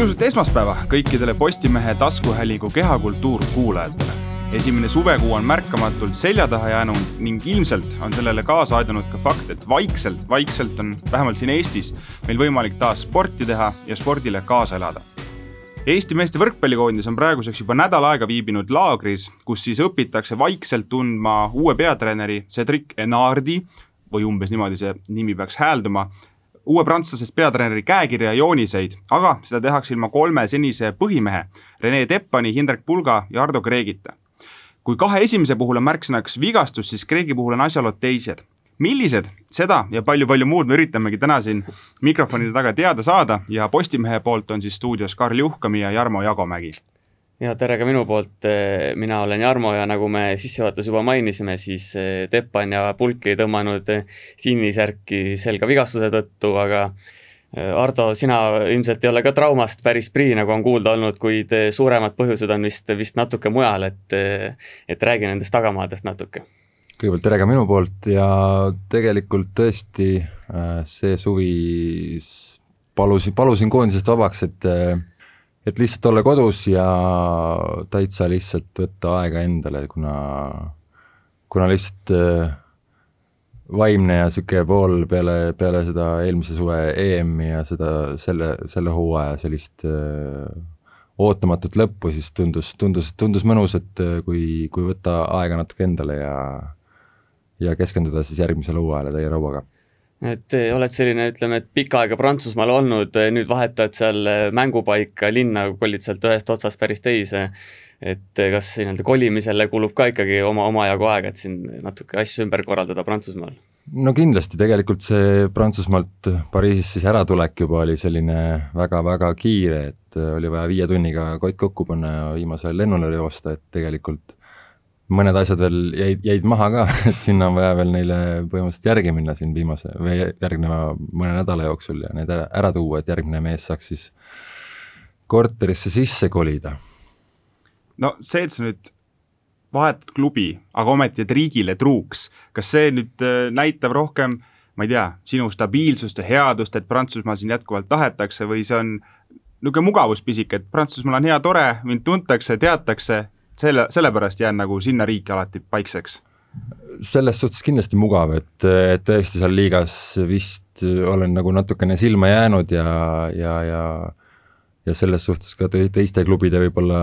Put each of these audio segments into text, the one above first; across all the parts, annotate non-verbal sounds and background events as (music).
ilusat esmaspäeva kõikidele Postimehe taskuhäälingu Kehakultuur kuulajatele. esimene suvekuu on märkamatult selja taha jäänud ning ilmselt on sellele kaasa aidanud ka fakt, et vaikselt, vaikselt on vähemalt siin Eestis meil võimalik taas sporti teha ja spordile kaasa elada. Eesti meeste võrkpallikoondis on praeguseks juba nädal aega viibinud laagris, kus siis õpitakse vaikselt tundma uue peatreeneri Cedric Enardi või umbes niimoodi see nimi peaks häälduma uue prantslasest peatreeneri käekirja ja jooniseid, aga seda tehakse ilma kolme senise põhimehe Rene Teppani, Hindrek Pulga ja Ardo Kreegita. kui kahe esimese puhul on märksõnaks vigastus, siis Kreegi puhul on asjaolud teised. millised, seda ja palju-palju muud me üritamegi täna siin mikrofonide taga teada saada ja Postimehe poolt on siis stuudios Karl Juhkami ja Jarmo Jagomägi ja tere ka minu poolt, mina olen Jarmo ja nagu me sissejuhatuses juba mainisime, siis eh, Teppan ja Pulk ei tõmmanud eh, sinisärki selga vigastuse tõttu, aga Ardo, sina ilmselt ei ole ka traumast päris prii, nagu on kuulda olnud, kuid suuremad põhjused on vist, vist natuke mujal, et et räägi nendest tagamaadest natuke. kõigepealt tere ka minu poolt ja tegelikult tõesti see suvi palusin, palusin koondisest vabaks, et et lihtsalt olla kodus ja täitsa lihtsalt võtta aega endale, kuna, kuna lihtsalt äh, vaimne ja niisugune pool peale, peale seda eelmise suve EM-i ja seda, selle, selle hooaja sellist öö, äh, ootamatut lõppu, siis tundus, tundus, tundus mõnus, et äh, kui, kui võtta aega natuke endale ja ja keskenduda siis järgmisele hooajale täie rauaga et eh, oled selline, ütleme, et pikka aega Prantsusmaal olnud, eh, nüüd vahetad seal eh, mängupaika, linna, kolid sealt ühest otsast päris teise, et kas nii-öelda kolimisele kulub ka ikkagi oma, omajagu aega, et siin natuke asju ümber korraldada Prantsusmaal? no kindlasti, tegelikult see Prantsusmaalt Pariisist siis äratulek juba oli selline väga-väga kiire, et oli vaja viie tunniga kott kokku panna ja viimasel lennule joosta, et tegelikult mõned asjad veel jäid, jäid maha ka, (laughs) et sinna on vaja veel neile põhimõtteliselt järgi minna siin viimase või järgneva mõne nädala jooksul ja need ära, ära tuua, et järgmine mees saaks siis korterisse sisse kolida. no see, et sa nüüd vahetad klubi, aga ometi jääd riigile truuks, kas see nüüd äh, näitab rohkem, ma ei tea, sinu stabiilsust ja headust, et Prantsusmaal siin jätkuvalt tahetakse või see on niisugune mugavuspisik, et Prantsusmaal on hea, tore, mind tuntakse, teatakse selle, sellepärast jään nagu sinna riiki alati paikseks. Selles suhtes kindlasti mugav, et, et tõesti seal liigas vist olen nagu natukene silma jäänud ja, ja, ja ja selles suhtes ka teiste klubide võib-olla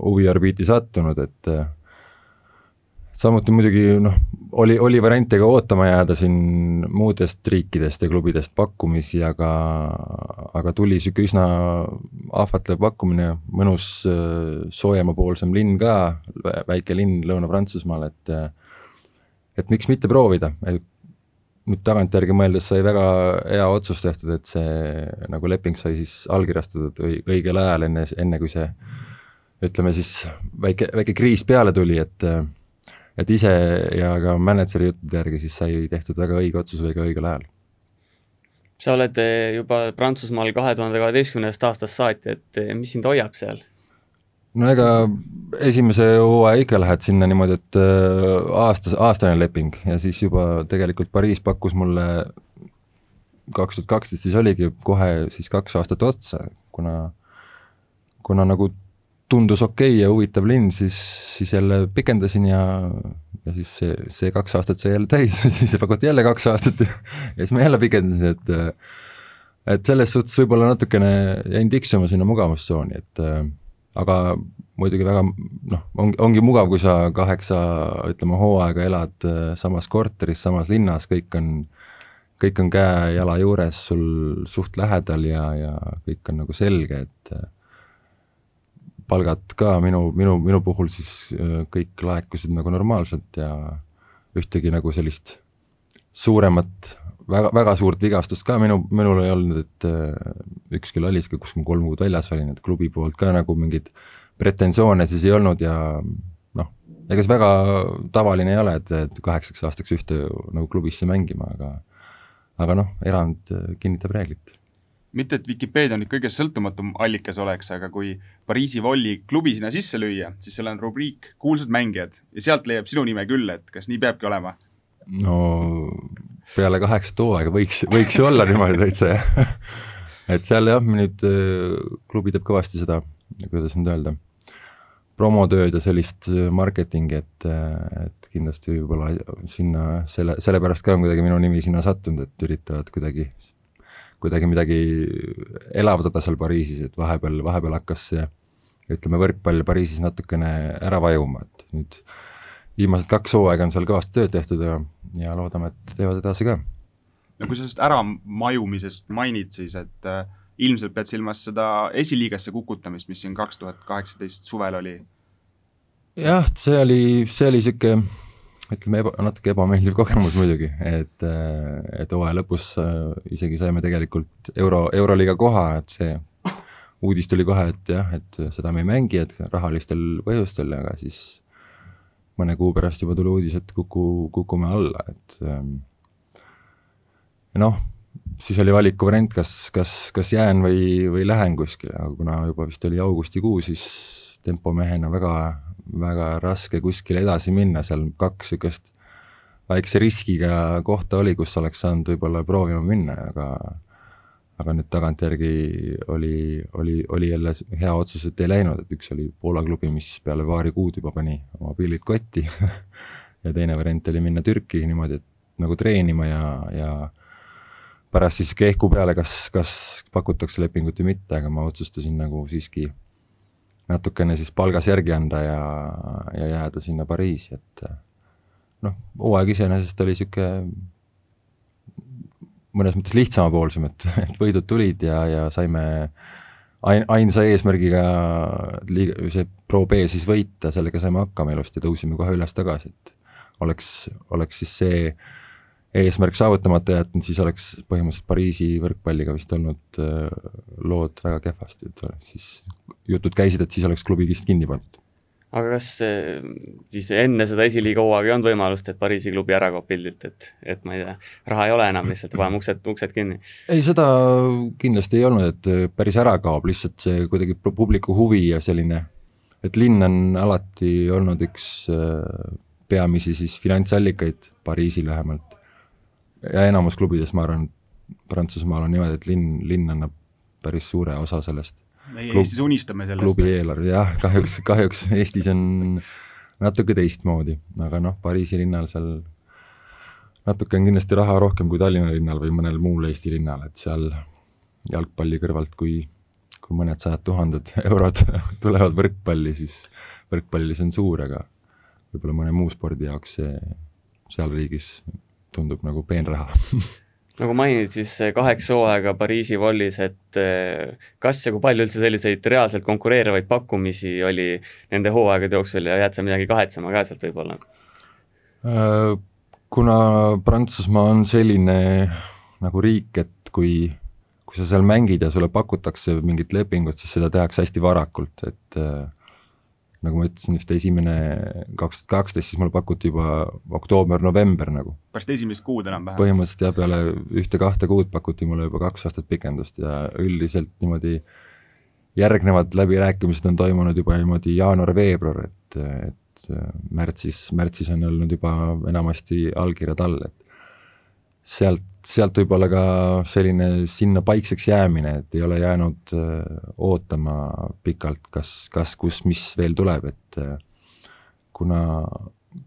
huviorbiiti sattunud, et samuti muidugi noh, oli, oli variante ka ootama jääda siin muudest riikidest ja klubidest pakkumisi, aga, aga tuli niisugune üsna ahvatlev pakkumine, mõnus soojemapoolsem linn ka, väike linn Lõuna-Prantsusmaal, et et miks mitte proovida, nüüd tagantjärgi mõeldes sai väga hea otsus tehtud, et see nagu leping sai siis allkirjastatud õigel ajal, enne, enne kui see ütleme siis väike, väike kriis peale tuli, et et ise ja ka mänedžeri juttude järgi siis sai tehtud väga õige otsus õige õigel ajal. sa oled eh, juba Prantsusmaal kahe tuhande kaheteistkümnendast aastast saati, et eh, mis sind hoiab seal? no ega esimese hooaja ikka lähed sinna niimoodi, et eh, aastas, aastane leping ja siis juba tegelikult Pariis pakkus mulle kaks tuhat kaksteist siis oligi kohe siis kaks aastat otsa, kuna kuna nagu tundus okei okay ja huvitav linn, siis, siis jälle pikendasin ja, ja siis see, see kaks aastat sai jälle täis (laughs) siis pakuti jälle kaks aastat ja siis ma jälle pikendasin, et et selles suhtes võib-olla natukene jäin tiksuma sinna mugavustsooni, et aga muidugi väga noh, ongi, ongi mugav, kui sa kaheksa, ütleme, hooaega elad samas korteris, samas linnas, kõik on, kõik on käe-jala juures sul suht lähedal ja, ja kõik on nagu selge, et palgad ka minu, minu, minu puhul siis äh, kõik laekusid nagu normaalselt ja ühtegi nagu sellist suuremat, väga, väga suurt vigastust ka minu, minul ei olnud, et äh, üks küll oli, kus ma kolm kuud väljas olin, et klubi poolt ka nagu mingeid pretensioone siis ei olnud ja noh, ega see väga tavaline ei ole, et, et kaheksaks aastaks ühte nagu klubisse mängima, aga aga noh, erand kinnitab reeglit mitte, et Vikipeedia nüüd kõige sõltumatum allikas oleks, aga kui Pariisi Volli klubi sinna sisse lüüa, siis seal on rubriik kuulsad mängijad ja sealt leiab sinu nime küll, et kas nii peabki olema? no peale kaheksat hooaega võiks, võiks ju olla niimoodi täitsa, jah et seal jah, nüüd äh, klubi teeb kõvasti seda, kuidas nüüd öelda, promotööd ja sellist äh, marketingi, et, äh, et kindlasti võib-olla sinna selle, sellepärast ka on kuidagi minu nimi sinna sattunud, et üritavad kuidagi, kuidagi midagi elavdada seal Pariisis, et vahepeal, vahepeal hakkas see ütleme, võrkpall Pariisis natukene ära vajuma, et nüüd viimased kaks hooaega on seal kõvasti tööd tehtud ja, ja loodame, et teevad edasi ka no kui sa sellest äramajumisest mainid, siis et äh, ilmselt pead silmas seda esiliigasse kukutamist, mis siin kaks tuhat kaheksateist suvel oli? jah, see oli, see oli niisugune ütleme, eba, natuke ebameeldiv kogemus muidugi, et, et hooaja lõpus äh, isegi saime tegelikult euro, Euroliiga koha, et see uudis tuli kohe, et jah, et seda me ei mängi, et rahalistel põhjustel, aga siis mõne kuu pärast juba tuli uudis, et kuku, kukume alla, et ähm, noh, siis oli valikuvariant, kas, kas, kas jään või, või lähen kuskile, aga kuna juba vist oli augustikuu, siis tempomehena väga, väga raske kuskile edasi minna, seal kaks niisugust väikse riskiga kohta oli, kus oleks saanud võib-olla proovima minna, aga aga nüüd tagantjärgi oli, oli, oli jälle hea otsus, et ei läinud, et üks oli Poola klubi, mis peale paari kuud juba pani oma pillid kotti (laughs) ja teine variant oli minna Türki niimoodi, et nagu treenima ja, ja pärast siis kehku peale, kas, kas pakutakse lepingut või mitte, aga ma otsustasin nagu siiski natukene siis palgas järgi anda ja, ja jääda sinna Pariisi, et noh, hooaeg iseenesest oli niisugune mõnes mõttes lihtsamapoolsem, et, (laughs) et võidud tulid ja, ja saime ain-, ainsa eesmärgiga liiga, see Pro B siis võita, sellega saime hakkama ilusti, tõusime kohe üles tagasi, et oleks, oleks siis see äh, eesmärk saavutamata jätnud, siis oleks põhimõtteliselt Pariisi võrkpalliga vist olnud äh, lood väga kehvasti, et siis jutud käisid, et siis oleks klubi vist kinni pandud. aga kas äh, siis enne seda esiliiga hooaega ei olnud võimalust, et Pariisi klubi ära kaob pildilt, et, et ma ei tea, raha ei ole enam, lihtsalt paneme uksed, uksed kinni? ei, seda kindlasti ei olnud, et äh, päris ära kaob, lihtsalt see kuidagi publiku huvi ja selline, et linn on alati olnud üks peamisi siis finantsallikaid Pariisil vähemalt ja enamus klubides, ma arvan, Prantsusmaal on niimoodi, et linn, linn annab päris suure osa sellest. meie Klub, Eestis unistame sellest. klubi eelarve, jah, kahjuks, kahjuks Eestis on natuke teistmoodi, aga noh, Pariisi linnal seal natuke on kindlasti raha rohkem kui Tallinna linnal või mõnel muul Eesti linnal, et seal jalgpalli kõrvalt, kui, kui mõned sajad tuhanded (laughs) eurod tulevad võrkpalli, siis võrkpallis on suur, aga võib-olla mõne muu spordi jaoks see seal riigis tundub nagu peenraha (laughs) nagu mainid, siis kaheksa hooaega Pariisi Vollis, et eh, kas ja kui palju üldse selliseid reaalselt konkureerivaid pakkumisi oli nende hooaegade jooksul ja jääd sa midagi kahetsema ka sealt võib-olla? Äh, kuna Prantsusmaa on selline nagu riik, et kui, kui sa seal mängid ja sulle pakutakse mingit lepingut, siis seda tehakse hästi varakult, et äh, nagu ma ütlesin, vist esimene kaks tuhat kaksteist, siis mulle pakuti juba oktoober-november nagu. pärast esimest kuud enam-vähem? põhimõtteliselt jah, peale ühte-kahte kuud pakuti mulle juba kaks aastat pikendust ja üldiselt niimoodi järgnevad läbirääkimised on toimunud juba niimoodi jaanuar-veebruar, et, et märtsis, märtsis on olnud juba enamasti allkirjad all, et sealt, sealt võib-olla ka selline sinna paikseks jäämine, et ei ole jäänud äh, ootama pikalt, kas, kas, kus, mis veel tuleb, et äh, kuna,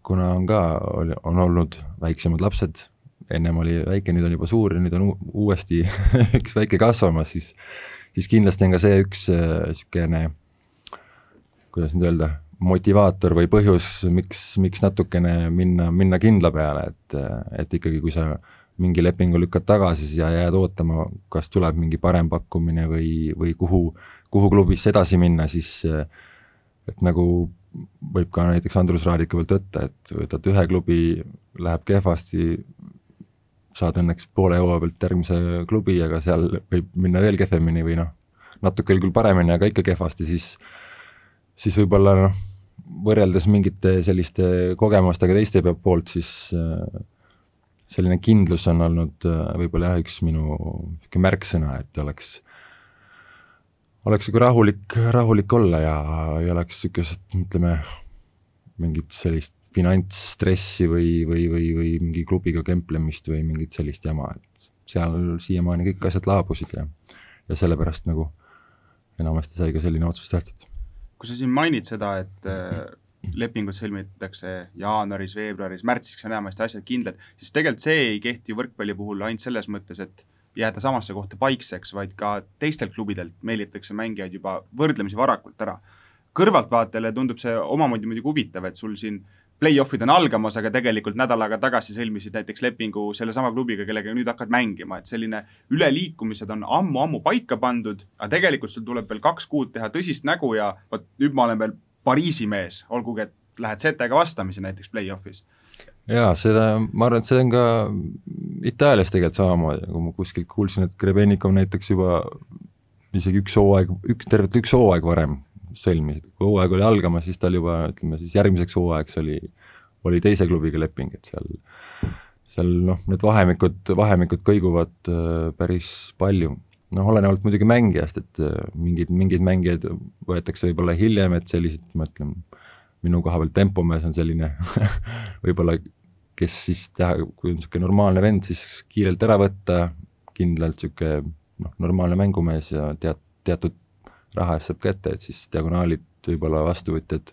kuna on ka, on olnud väiksemad lapsed, ennem oli väike, nüüd on juba suur ja nüüd on uuesti (laughs) üks väike kasvamas, siis siis kindlasti on ka see üks äh, niisugune kuidas nüüd öelda, motivaator või põhjus, miks, miks natukene minna, minna kindla peale, et, et ikkagi, kui sa mingi lepingu lükkad tagasi ja jääd ootama, kas tuleb mingi parem pakkumine või, või kuhu, kuhu klubisse edasi minna, siis et nagu võib ka näiteks Andrus Raadiku pealt võtta, et võtad ühe klubi, läheb kehvasti, saad õnneks poole jõua pealt järgmise klubi, aga seal võib minna veel kehvemini või noh, natuke küll paremini, aga ikka kehvasti, siis siis võib-olla noh, võrreldes mingite selliste kogemustega teiste poolt, siis äh, selline kindlus on olnud äh, võib-olla jah, üks minu niisugune märksõna, et oleks, oleks nagu rahulik, rahulik olla ja ei oleks niisugust, ütleme, mingit sellist finantsstressi või, või, või, või mingi klubiga kemplemist või mingit sellist jama, et seal siiamaani kõik asjad laabusid ja ja sellepärast nagu enamasti sai ka selline otsus tehtud. kui sa siin mainid seda, et äh, lepingud sõlmitakse jaanuaris, veebruaris, märtsiks on enamasti asjad kindlad, siis tegelikult see ei kehti võrkpalli puhul ainult selles mõttes, et jääda samasse kohta paikseks, vaid ka teistelt klubidelt meelitatakse mängijaid juba võrdlemisi varakult ära. kõrvaltvaatajale tundub see omamoodi muidugi huvitav, et sul siin play-off'id on algamas, aga tegelikult nädal aega tagasi sõlmisid näiteks lepingu sellesama klubiga, kellega nüüd hakkad mängima, et selline üleliikumised on ammu-ammu paika pandud, aga tegelikult sul tuleb veel kaks kuud teha tõsist nägu ja vot nüüd ma olen veel Pariisi mees, olgugi et lähed setega vastamisi näiteks play-off'is. jaa, seda, ma arvan, et see on ka Itaalias tegelikult samamoodi, kui ma kuskilt kuulsin, et Grebenikov näiteks juba isegi üks hooaeg, üks, tervelt üks hooaeg varem sõlmisid, kui hooaeg oli algamas, siis tal juba ütleme siis järgmiseks hooajaks oli, oli teise klubiga leping, et seal, seal noh, need vahemikud, vahemikud kõiguvad äh, päris palju. Noh, olenevalt muidugi mängijast, et äh, mingid, mingid mängijad võetakse võib-olla hiljem, et sellised, ma ütlen, minu koha peal tempomees on selline (laughs) võib-olla kes siis teha, kui on niisugune normaalne vend, siis kiirelt ära võtta, kindlalt niisugune noh, normaalne mängumees ja tead, teatud raha eest saab kätte, et siis diagonaalid võib-olla vastuvõtjad,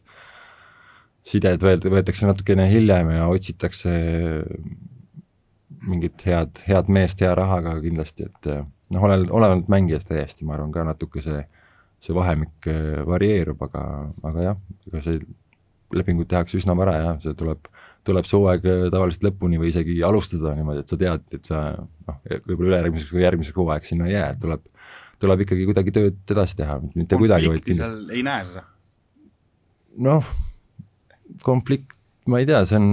sided võet-, võetakse natukene hiljem ja otsitakse mingit head, head meest hea rahaga kindlasti, et noh, olen, olenevalt mängijast täiesti, ma arvan ka natuke see, see vahemik äh, varieerub, aga, aga jah, ega see lepingud tehakse üsna vara ja see tuleb, tuleb see hooaeg äh, tavaliselt lõpuni või isegi alustada niimoodi, et sa tead, et sa noh, võib-olla ülejärgmiseks või järgmiseks hooaeg sinna ei jää, et tuleb tuleb ikkagi kuidagi tööd edasi teha, mitte kuidagi, vaid kindlasti. ei näe seda? noh, konflikt, ma ei tea, see on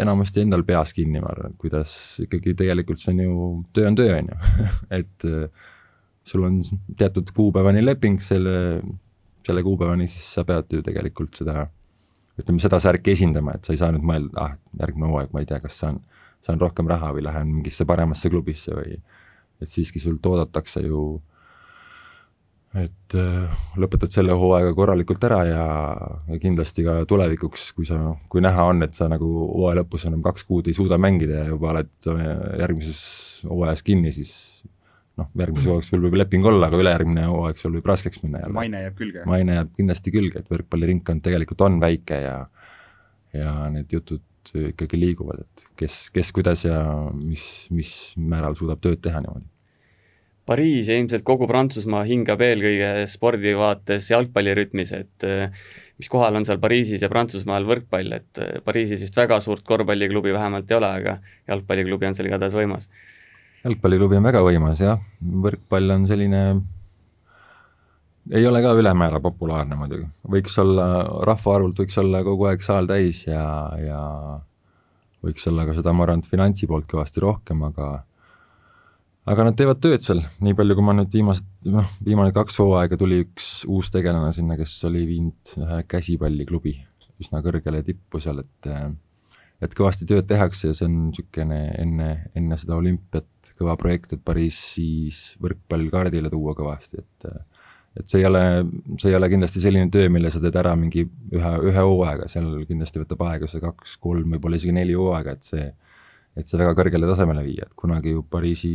enamasti endal peas kinni, ma arvan, kuidas ikkagi tegelikult see on ju, töö on töö, on ju, (laughs) et äh, sul on teatud kuupäevani leping, selle, selle kuupäevani siis sa pead ju tegelikult seda, ütleme, seda särki esindama, et sa ei saa nüüd mõelda, ah, järgmine hooaeg, ma ei tea, kas saan, saan rohkem raha või lähen mingisse paremasse klubisse või et siiski sult oodatakse ju, et äh, lõpetad selle hooaega korralikult ära ja, ja kindlasti ka tulevikuks, kui sa, kui näha on, et sa nagu hooaja lõpus enam kaks kuud ei suuda mängida ja juba oled järgmises hooajas kinni, siis noh, järgmises (laughs) hooajaks sul võib leping olla, aga ülejärgmine hooaeg sul võib raskeks minna jälle. maine jääb külge. maine jääb kindlasti külge, et võrkpalliringkond tegelikult on väike ja ja need jutud ikkagi liiguvad, et kes, kes kuidas ja mis, mis määral suudab tööd teha niimoodi. Pariis ja ilmselt kogu Prantsusmaa hingab eelkõige spordi vaates jalgpallirütmis, et eh, mis kohal on seal Pariisis ja Prantsusmaal võrkpall, et eh, Pariisis vist väga suurt korvpalliklubi vähemalt ei ole, aga jalgpalliklubi on seal igatahes võimas. jalgpalliklubi on väga võimas jah, võrkpall on selline ei ole ka ülemäära populaarne muidugi, võiks olla, rahvaarvult võiks olla kogu aeg saal täis ja, ja võiks olla ka seda, ma arvan, et finantsi poolt kõvasti rohkem, aga aga nad teevad tööd seal, nii palju, kui ma nüüd viimased, noh, viimane kaks hooaega tuli üks uus tegelane sinna, kes oli viinud ühe käsipalliklubi üsna kõrgele tippu seal, et et kõvasti tööd tehakse ja see on niisugune enne, enne seda olümpiat kõva projekt, et Pariisis võrkpall kaardile tuua kõvasti, et et see ei ole, see ei ole kindlasti selline töö, mille sa teed ära mingi ühe, ühe hooaega, seal kindlasti võtab aega see kaks-kolm, võib-olla isegi neli hooaega, et see, et see väga kõrgele tasemele viia, et kunagi ju Pariisi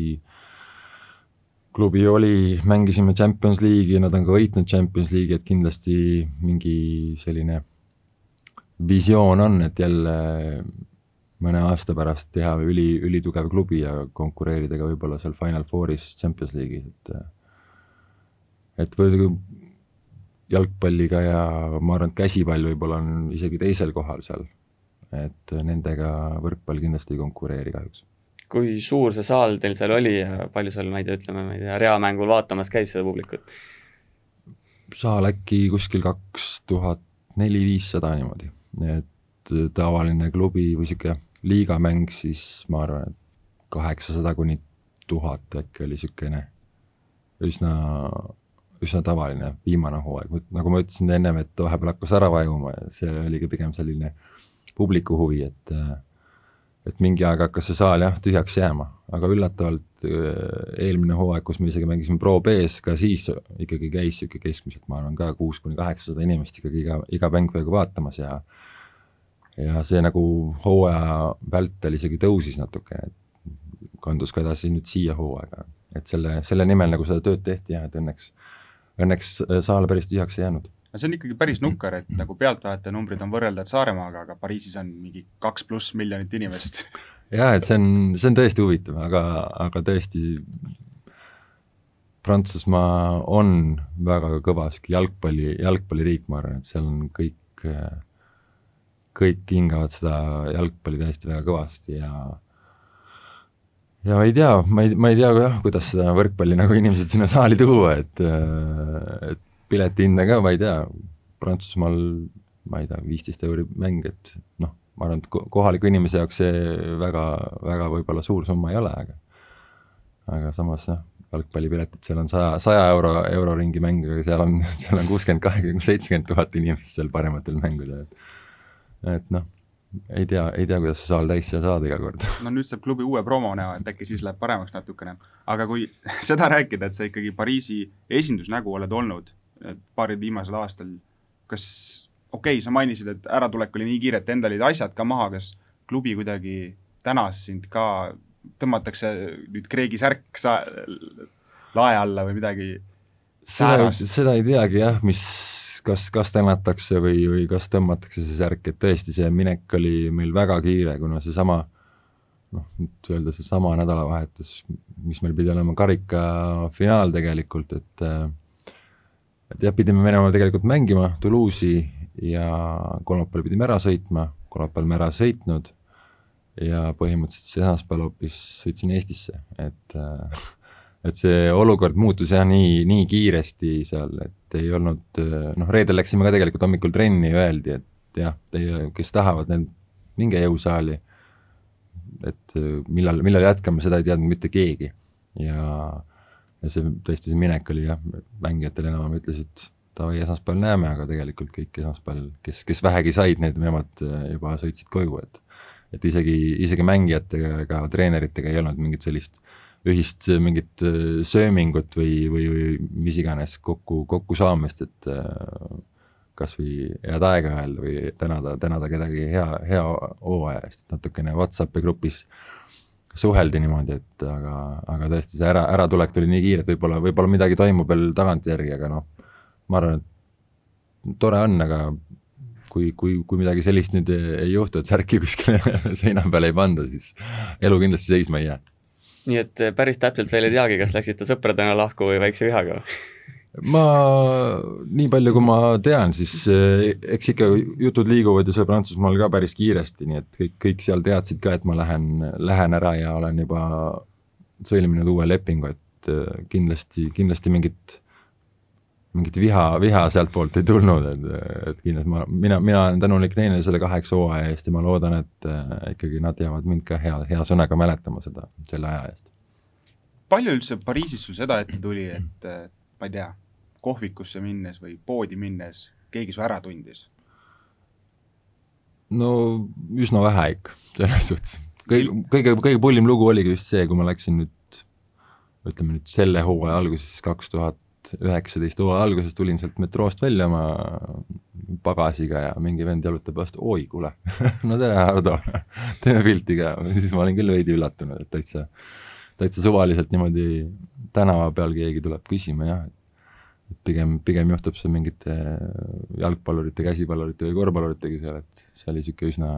klubi oli, mängisime Champions League'i, nad on ka võitnud Champions League'i, et kindlasti mingi selline visioon on, et jälle mõne aasta pärast teha üli, ülitugev klubi ja konkureerida ka võib-olla seal Final Fouris Champions League'is, et et või jalgpalliga ja ma arvan, et käsipall võib-olla on isegi teisel kohal seal. et nendega võrkpall kindlasti ei konkureeri kahjuks. Kui suur see saal teil seal oli ja palju seal, ma ei tea, ütleme, ma ei tea, reamängul vaatamas käis seda publikut? saal äkki kuskil kaks tuhat neli-viissada niimoodi, et tavaline klubi või niisugune liigamäng, siis ma arvan, et kaheksasada kuni tuhat äkki oli niisugune üsna üsna tavaline viimane hooaeg, nagu ma ütlesin ennem, et vahepeal hakkas ära vajuma ja see oligi pigem selline publiku huvi, et et mingi aeg hakkas see saal jah, tühjaks jääma, aga üllatavalt eelmine hooaeg, kus me isegi mängisime Pro B-s, ka siis ikkagi käis niisugune keskmiselt, ma arvan ka kuus kuni kaheksasada inimest ikkagi iga, iga mäng peaaegu vaatamas ja ja see nagu hooaja vältel isegi tõusis natukene, et kandus ka edasi nüüd siia hooaega, et selle, selle nimel nagu seda tööd tehti jah, et õnneks, õnneks saal päris tühjaks ei jäänud no see on ikkagi päris nukker, et nagu pealtvaatajate numbrid on võrreldavad Saaremaaga, aga Pariisis on mingi kaks pluss miljonit inimest. (laughs) Jah, et see on, see on tõesti huvitav, aga, aga tõesti Prantsusmaa on väga kõvaski jalgpalli, jalgpalliriik, ma arvan, et seal on kõik, kõik hingavad seda jalgpalli tõesti väga kõvasti ja ja ma ei tea, ma ei, ma ei tea jah, kuidas seda võrkpalli nagu inimesed sinna saali tuua, et, et piletihinda ka, ma ei tea, Prantsusmaal ma ei tea, viisteist euri mäng, et noh, ma arvan, et kohaliku inimese jaoks see väga, väga võib-olla suur summa ei ole, aga aga samas noh, jalgpallipiletid, seal on saja, saja euro, euro ringi mäng, aga seal on, (laughs) seal on kuuskümmend, kahekümne, seitsekümmend tuhat inimest seal parematel mängudel, et et noh, ei tea, ei tea, kuidas see saal täis seal saada iga kord. no nüüd saab klubi uue promo näha, et äkki siis läheb paremaks natukene. aga kui (laughs) seda rääkida, et sa ikkagi Pariisi esindusnägu oled olnud paaril viimasel aastal, kas, okei okay,, sa mainisid, et äratulek oli nii kiire, et endal olid asjad ka maha, kas klubi kuidagi tänas sind ka, tõmmatakse nüüd Kreegi särk sa-, lae alla või midagi seda, seda ei teagi jah, mis, kas, kas tänatakse või, või kas tõmmatakse see särk, et tõesti, see minek oli meil väga kiire, kuna seesama noh, nüüd öelda seesama nädalavahetus, mis meil pidi olema karikafinaal tegelikult, et äh, et jah, pidime minema tegelikult mängima Toulouse'i ja kolmapäeval pidime ära sõitma, kolmapäeval me ära sõitnud ja põhimõtteliselt esmaspäeval hoopis sõitsin Eestisse, et äh, et see olukord muutus jah, nii, nii kiiresti seal, et ei olnud, noh, reedel läksime ka tegelikult hommikul trenni, öeldi, et jah, teie, kes tahavad, need, minge jõusaali. et millal, millal jätkame, seda ei teadnud mitte keegi ja ja see tõesti, see minek oli jah, mängijatele enam ütlesid, davai, esmaspäeval näeme, aga tegelikult kõik esmaspäeval, kes, kes vähegi said, need nemad äh, juba sõitsid koju, et et isegi, isegi mängijatega ega treeneritega ei olnud mingit sellist ühist mingit äh, söömingut või, või, või mis iganes kokku, kokkusaamist, et kas või head aega öelda või tänada, tänada kedagi hea, hea hooaja eest, natukene Whatsappi grupis äh, suheldi niimoodi, et aga, aga tõesti see ära, äratulek tuli nii kiire, et võib-olla, võib-olla midagi toimub veel tagantjärgi, aga noh, ma arvan, et tore on, aga kui, kui, kui midagi sellist nüüd ei juhtu, et särki kuskile (laughs) seina peale ei panda, siis elu kindlasti seisma ei jää. nii et päris täpselt veel ei teagi, kas läksite sõpradena lahku või väikse vihaga ma, nii palju kui ma tean, siis eh, eks ikka jutud liiguvad ju seal Prantsusmaal ka päris kiiresti, nii et kõik, kõik seal teadsid ka, et ma lähen, lähen ära ja olen juba sõlminud uue lepingu, et eh, kindlasti, kindlasti mingit, mingit viha, viha sealtpoolt ei tulnud, et, et kindlasti ma, mina, mina olen tänulik neile selle kaheksa hooaja eest ja ma loodan, et äh, ikkagi nad jäävad mind ka hea, hea sõnaga mäletama seda, selle aja eest. palju üldse Pariisis sul seda ette tuli, et ma ei tea, kohvikusse minnes või poodi minnes keegi su ära tundis? no üsna vähe ikka, selles suhtes. kõige, kõige, kõige pullim lugu oligi vist see, kui ma läksin nüüd, ütleme nüüd selle hooaja alguses, kaks tuhat üheksateist hooaja alguses tulin sealt metroost välja oma pagasiga ja mingi vend jalutab vastu, oi kuule (laughs) no tere, Hardo teeme pilti ka, siis ma olin küll veidi üllatunud, et täitsa, täitsa suvaliselt niimoodi tänava peal keegi tuleb küsima jah, pigem, pigem juhtub see mingite jalgpallurite, käsipallurite või korvpalluritega seal, et see oli niisugune üsna,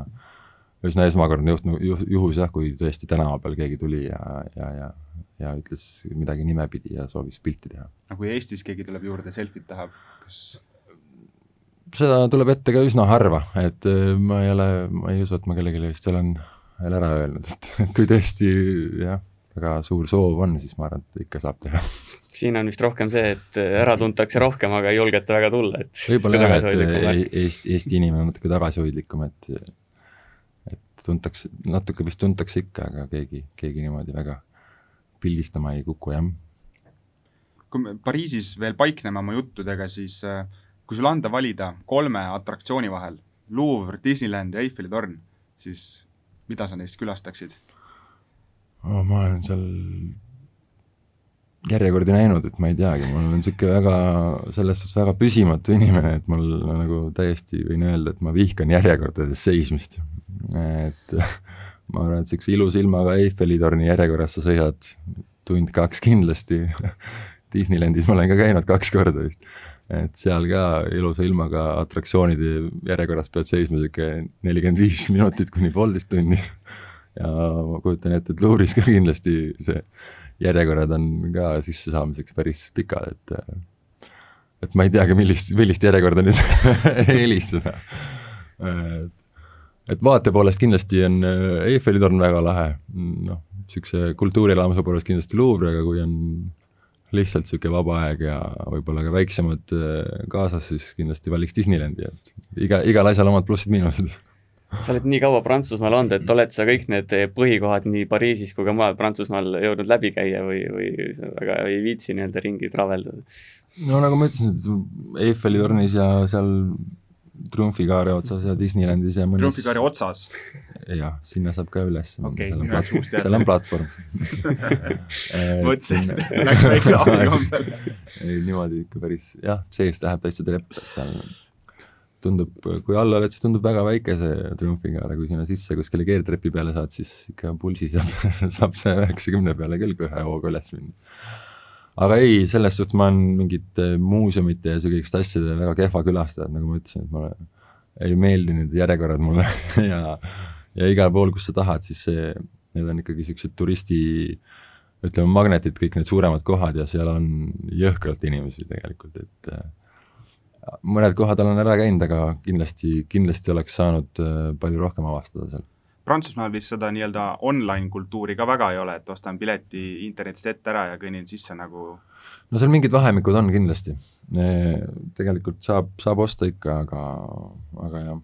üsna esmakordne juht, juhus jah, kui tõesti tänava peal keegi tuli ja, ja, ja, ja ütles midagi nimepidi ja soovis pilti teha. no kui Eestis keegi tuleb juurde, selfit tahab, kas seda tuleb ette ka üsna harva, et äh, ma ei ole, ma ei usu, et ma kellelegi vist olen veel ära öelnud, et kui tõesti jah, väga suur soov on, siis ma arvan, et ikka saab teha. Siin on vist rohkem see, et ära tuntakse rohkem, aga ei julgeta väga tulla, et võib-olla jah, et Eesti, Eesti inimene on natuke tagasihoidlikum, et et tuntakse, natuke vist tuntakse ikka, aga keegi, keegi niimoodi väga pildistama ei kuku, jah. kui me Pariisis veel paikneme oma juttudega, siis äh, kui sulle anda valida kolme atraktsiooni vahel, Louvre, Disneyland ja Eiffeli torn, siis mida sa neist külastaksid oh,? ma olen seal järjekordi näinud, et ma ei teagi, mul on niisugune väga, selles suhtes väga püsimatu inimene, et mul nagu täiesti võin öelda, et ma vihkan järjekordades seismist. et (laughs) ma arvan, et niisuguse ilusa ilmaga Eiffeli torni järjekorras sa seisad tund-kaks kindlasti (laughs) Disneylandis ma olen ka käinud kaks korda vist. et seal ka ilusa ilmaga atraktsioonide järjekorras pead seisma sihuke nelikümmend viis minutit kuni poolteist tundi. (laughs) ja ma kujutan ette, et Luuris ka kindlasti see järjekorrad on ka sissesaamiseks päris pikad, et et ma ei teagi, millist, millist järjekorda nüüd (laughs) eelistada. et, et vaate poolest kindlasti on Eiffeli torn väga lahe, noh, niisuguse kultuurielamuse poolest kindlasti Louvre, aga kui on lihtsalt niisugune vaba aeg ja võib-olla ka väiksemad kaasas, siis kindlasti valiks Disneylandi, et iga, igal asjal omad plussid-miinused. Sa oled nii kaua Prantsusmaal olnud, et oled sa kõik need põhikohad nii Pariisis kui ka mujal Prantsusmaal jõudnud läbi käia või, või sa väga ei viitsi nii-öelda ringi traveldada? no nagu ma ütlesin, et Eiffeli tornis ja seal Triumfikaare otsas ja Disneylandis ja mõnes Triumfikaare otsas? jah, sinna saab ka üles okay, seal on plat-, seal on platvorm (laughs) mõtlesin, et läks väikse aabi kombel. (laughs) ei, niimoodi ikka päris, jah, seest läheb täitsa trepp, et seal tundub, kui all oled, siis tundub väga väike see Triumfikaar, aga kui sinna sisse kuskile keertrepi peale saad, siis ikka pulsi saab, (laughs) saab see üheksakümne peale küll ühe hooga üles minna. aga ei, selles suhtes ma olen mingite muuseumite ja niisuguste asjade väga kehva külastaja, nagu ma ütlesin, et mulle ei meeldi need järjekorrad mulle (laughs) ja ja igal pool, kus sa tahad, siis see, need on ikkagi niisugused turisti ütleme, magnetid, kõik need suuremad kohad ja seal on jõhkralt inimesi tegelikult, et äh, mõned kohad olen ära käinud, aga kindlasti, kindlasti oleks saanud äh, palju rohkem avastada seal. Prantsusmaal vist seda nii-öelda online kultuuri ka väga ei ole, et ostan pileti internetist ette ära ja kõnnin sisse nagu no seal mingid vahemikud on kindlasti, tegelikult saab, saab osta ikka, aga, aga jah.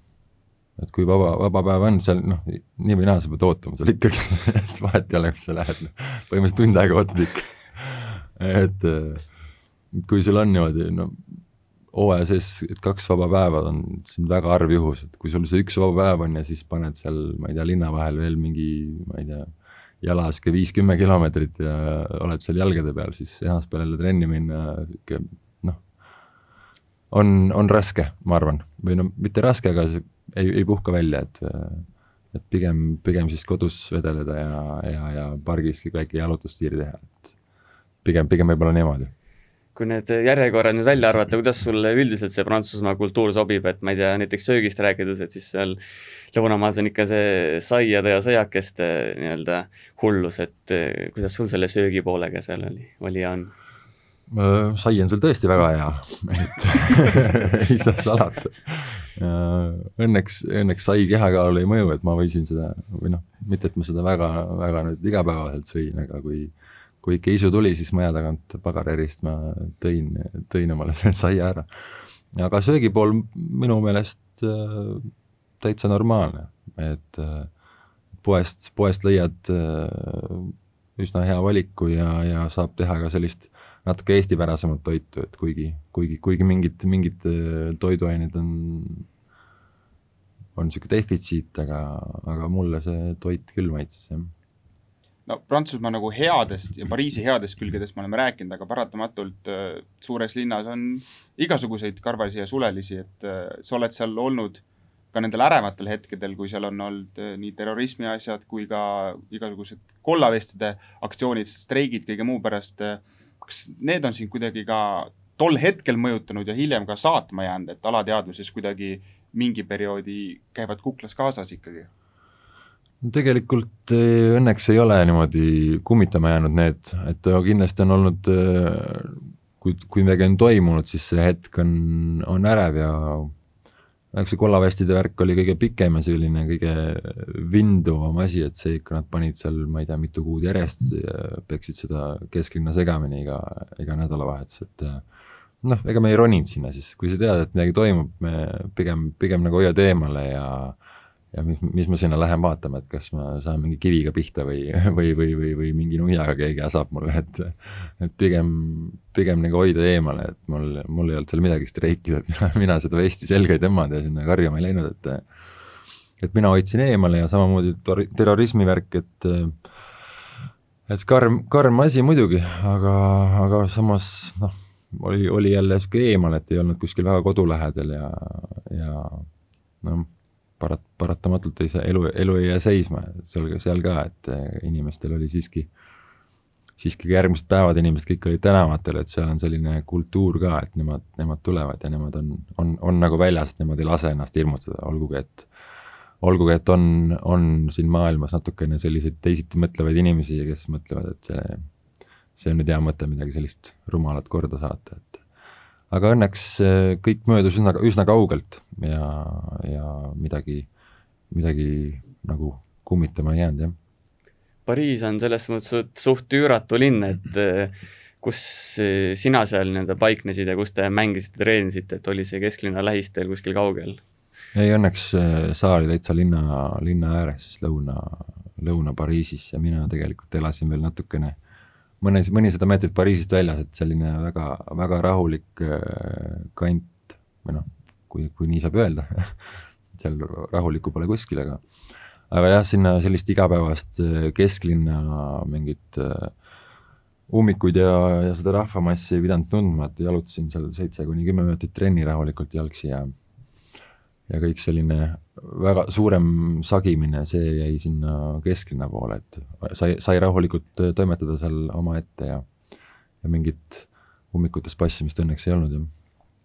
Et kui vaba, vaba päev on seal, noh, nii või naa sa pead ootama seal ikkagi (laughs) et vahet ei ole, kus sa lähed, noh, põhimõtteliselt tund aega ootad ikka. (laughs) Et kui sul on niimoodi, no hooaja sees, et kaks vaba päeva on, on väga harv juhus, et kui sul see üks vaba päev on ja siis paned seal, ma ei tea, linna vahel veel mingi, ma ei tea, jala sihuke viis-kümme kilomeetrit ja oled seal jalgade peal, siis esmaspäeval jälle trenni minna, sihuke noh, on, on raske, ma arvan, või no mitte raske, aga see ei, ei puhka välja, et et pigem, pigem siis kodus vedeleda ja, ja, ja pargis väike jalutustiir teha, et pigem, pigem võib-olla niimoodi kui need järjekorrad nüüd välja arvata, kuidas sulle üldiselt see Prantsusmaa kultuur sobib, et ma ei tea, näiteks söögist rääkides, et siis seal lõunamaas on ikka see saiade ja sõjakeste nii-öelda hullus, et kuidas sul selle söögi poolega seal oli, oli ja on? sai on seal tõesti väga hea, et (laughs) ei saa salata. Õnneks, õnneks sai kehakaalule ei mõju, et ma võisin seda või noh, mitte et ma seda väga, väga nüüd igapäevaselt sõin, aga kui kui ikka isu tuli, siis maja tagant pagarärist ma tõin, tõin omale (laughs) selle saia ära. aga söögi pool minu meelest äh, täitsa normaalne, et äh, poest, poest leiad äh, üsna hea valiku ja, ja saab teha ka sellist natuke eestipärasemat toitu, et kuigi, kuigi, kuigi mingid, mingid äh, toiduained on, on niisugune defitsiit, aga, aga mulle see toit küll maitses, jah no Prantsusmaa nagu headest ja Pariisi headest külgedest me oleme rääkinud, aga paratamatult äh, suures linnas on igasuguseid karvasi ja sulelisi, et äh, sa oled seal olnud ka nendel ärevatel hetkedel, kui seal on olnud äh, nii terrorismi asjad kui ka igasugused kollavestide aktsioonid, streigid, kõige muu pärast äh, kas need on sind kuidagi ka tol hetkel mõjutanud ja hiljem ka saatma jäänud, et alateadvuses kuidagi mingi perioodi käivad kuklas kaasas ikkagi? Tegelikult eh, õnneks ei ole niimoodi kummitama jäänud need, et kindlasti on olnud, eh, kui, kui midagi on toimunud, siis see hetk on, on ärev ja eks see kollavestide värk oli kõige pikem ja selline kõige vinduvam asi, et see ikka, nad panid seal, ma ei tea, mitu kuud järjest, peksid seda kesklinna segamini iga, iga nädalavahetus, et noh, ega me ei roninud sinna siis, kui sa tead, et midagi toimub, me pigem, pigem nagu hoiad eemale ja ja mis, mis ma sinna lähen vaatama, et kas ma saan mingi kiviga pihta või, (laughs) või, või, või, või mingi nuiaga keegi äsab mulle, et et pigem, pigem nagu hoida eemale, et mul, mul ei olnud seal midagi streikida, et mina, (laughs) mina seda vesti selga ei tõmmanud ja sinna karjuma ei läinud, et et mina hoidsin eemale ja samamoodi terrorismi värk, et et karm, karm asi muidugi, aga, aga samas noh, oli, oli jälle niisugune eemal, et ei olnud kuskil väga kodu lähedal ja, ja noh parat-, paratamatult ei saa, elu, elu ei jää seisma, seal, seal ka, et eh, inimestel oli siiski siiski järgmised päevad inimesed kõik olid tänavatel, et seal on selline kultuur ka, et nemad, nemad tulevad ja nemad on, on, on nagu väljas, nemad ei lase ennast hirmutada, olgugi et olgugi, et on, on siin maailmas natukene selliseid teisiti mõtlevaid inimesi, kes mõtlevad, et see, see on nüüd hea mõte midagi sellist rumalat korda saata, et aga õnneks kõik möödus üsna, üsna kaugelt ja, ja midagi, midagi nagu kummitama ei jäänud, jah Pariis on selles mõttes suht üüratu linn, et eh, kus eh, sina seal nii-öelda paiknesid ja kus te mängisite, treenisite, et oli see kesklinna lähistel kuskil kaugel? ei, õnneks saar oli täitsa linna, linna ääres, siis lõuna, Lõuna-Pariisis ja mina tegelikult elasin veel natukene mõne, mõnisada meetrit Pariisist väljas, et selline väga, väga rahulik kant või noh, kui, kui nii saab öelda (laughs) seal rahulikku pole kuskil, aga aga jah, sinna sellist igapäevast äh, kesklinna mingit äh, ummikuid ja, ja seda rahvamassi ei pidanud tundma, et jalutasin seal seitse kuni kümme minutit trenni rahulikult jalgsi ja ja kõik selline väga suurem sagimine, see jäi sinna kesklinna poole, et sai, sai rahulikult toimetada seal omaette ja ja mingit ummikutes passimist õnneks ei olnud, jah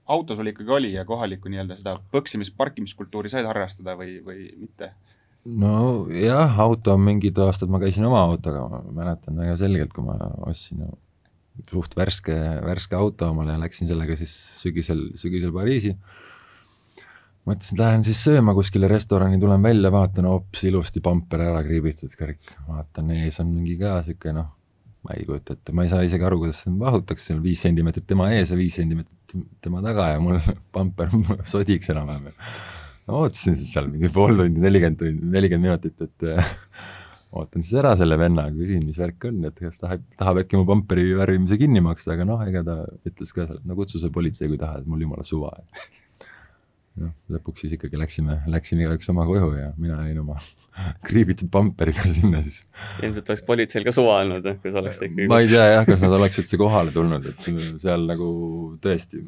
auto sul ikkagi oli ja kohalikku nii-öelda seda põksimis, parkimiskultuuri said harrastada või, või mitte? nojah, auto mingid aastad ma käisin oma autoga, ma mäletan väga selgelt, kui ma ostsin suht värske, värske auto omale ja läksin sellega siis sügisel, sügisel Pariisi. Mõtlesin, et lähen siis sööma kuskile restorani, tulen välja, vaatan hoopis ilusti pamper ära kriibitud kõik, vaatan ees on mingi ka sihuke noh, ma ei kujuta ette, ma ei saa isegi aru, kuidas vahutakse seal viis sentimeetrit tema ees ja viis sentimeetrit tema taga ja mul (laughs) pamper (laughs) sodiks enam-vähem no ootasin siis seal mingi pool tundi, nelikümmend tundi, nelikümmend minutit, et (laughs) ootan siis ära selle venna, küsin, mis värk on, et kas tahab, tahab äkki mu pamperi värvimise kinni maksta, aga noh, ega ta ütles ka seal, no kutsu see politsei, kui tahad, mul jumala suva. Noh, lõpuks siis ikkagi läksime, läksime igaüks oma koju ja mina jäin oma (laughs) kriibitud pamperiga sinna siis. ilmselt oleks politseil ka suva olnud, kui sa oleks ikkagi ma ei tea jah, kas nad oleks üldse kohale tulnud, et seal nagu tõesti,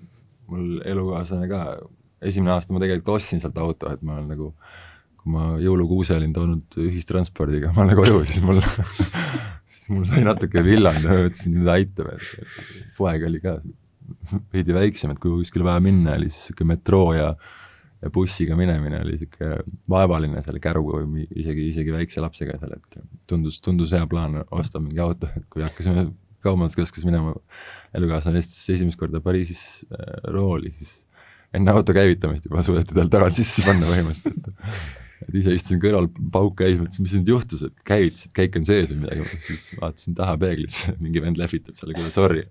mul elukaaslane ka esimene aasta ma tegelikult ostsin sealt auto, et ma olen nagu, kui ma jõulukuuse olin toonud ühistranspordiga (laughs) omale koju, siis mul (laughs) siis mul sai natuke villand ja mõtlesin, nüüd aitab, et poeg oli ka (laughs) veidi väiksem, et kui kuskile vaja minna, oli siis niisugune metroo ja ja bussiga minemine oli niisugune vaevaline selle käruga või isegi, isegi väikse lapsega seal, et tundus, tundus hea plaan osta mingi auto, et kui hakkasime kaubanduskeskuses minema, elukaaslane istus esimest korda Pariisis äh, rooli, siis enne auto käivitamist juba suudeti tal tagant sisse panna põhimõtteliselt, et ise istusin kõrval, pauk käis, mõtlesin, mis nüüd juhtus, et käivitasid, käik on sees või midagi, siis vaatasin taha peeglisse, (laughs) mingi vend lehvitab seal, kuule sorry,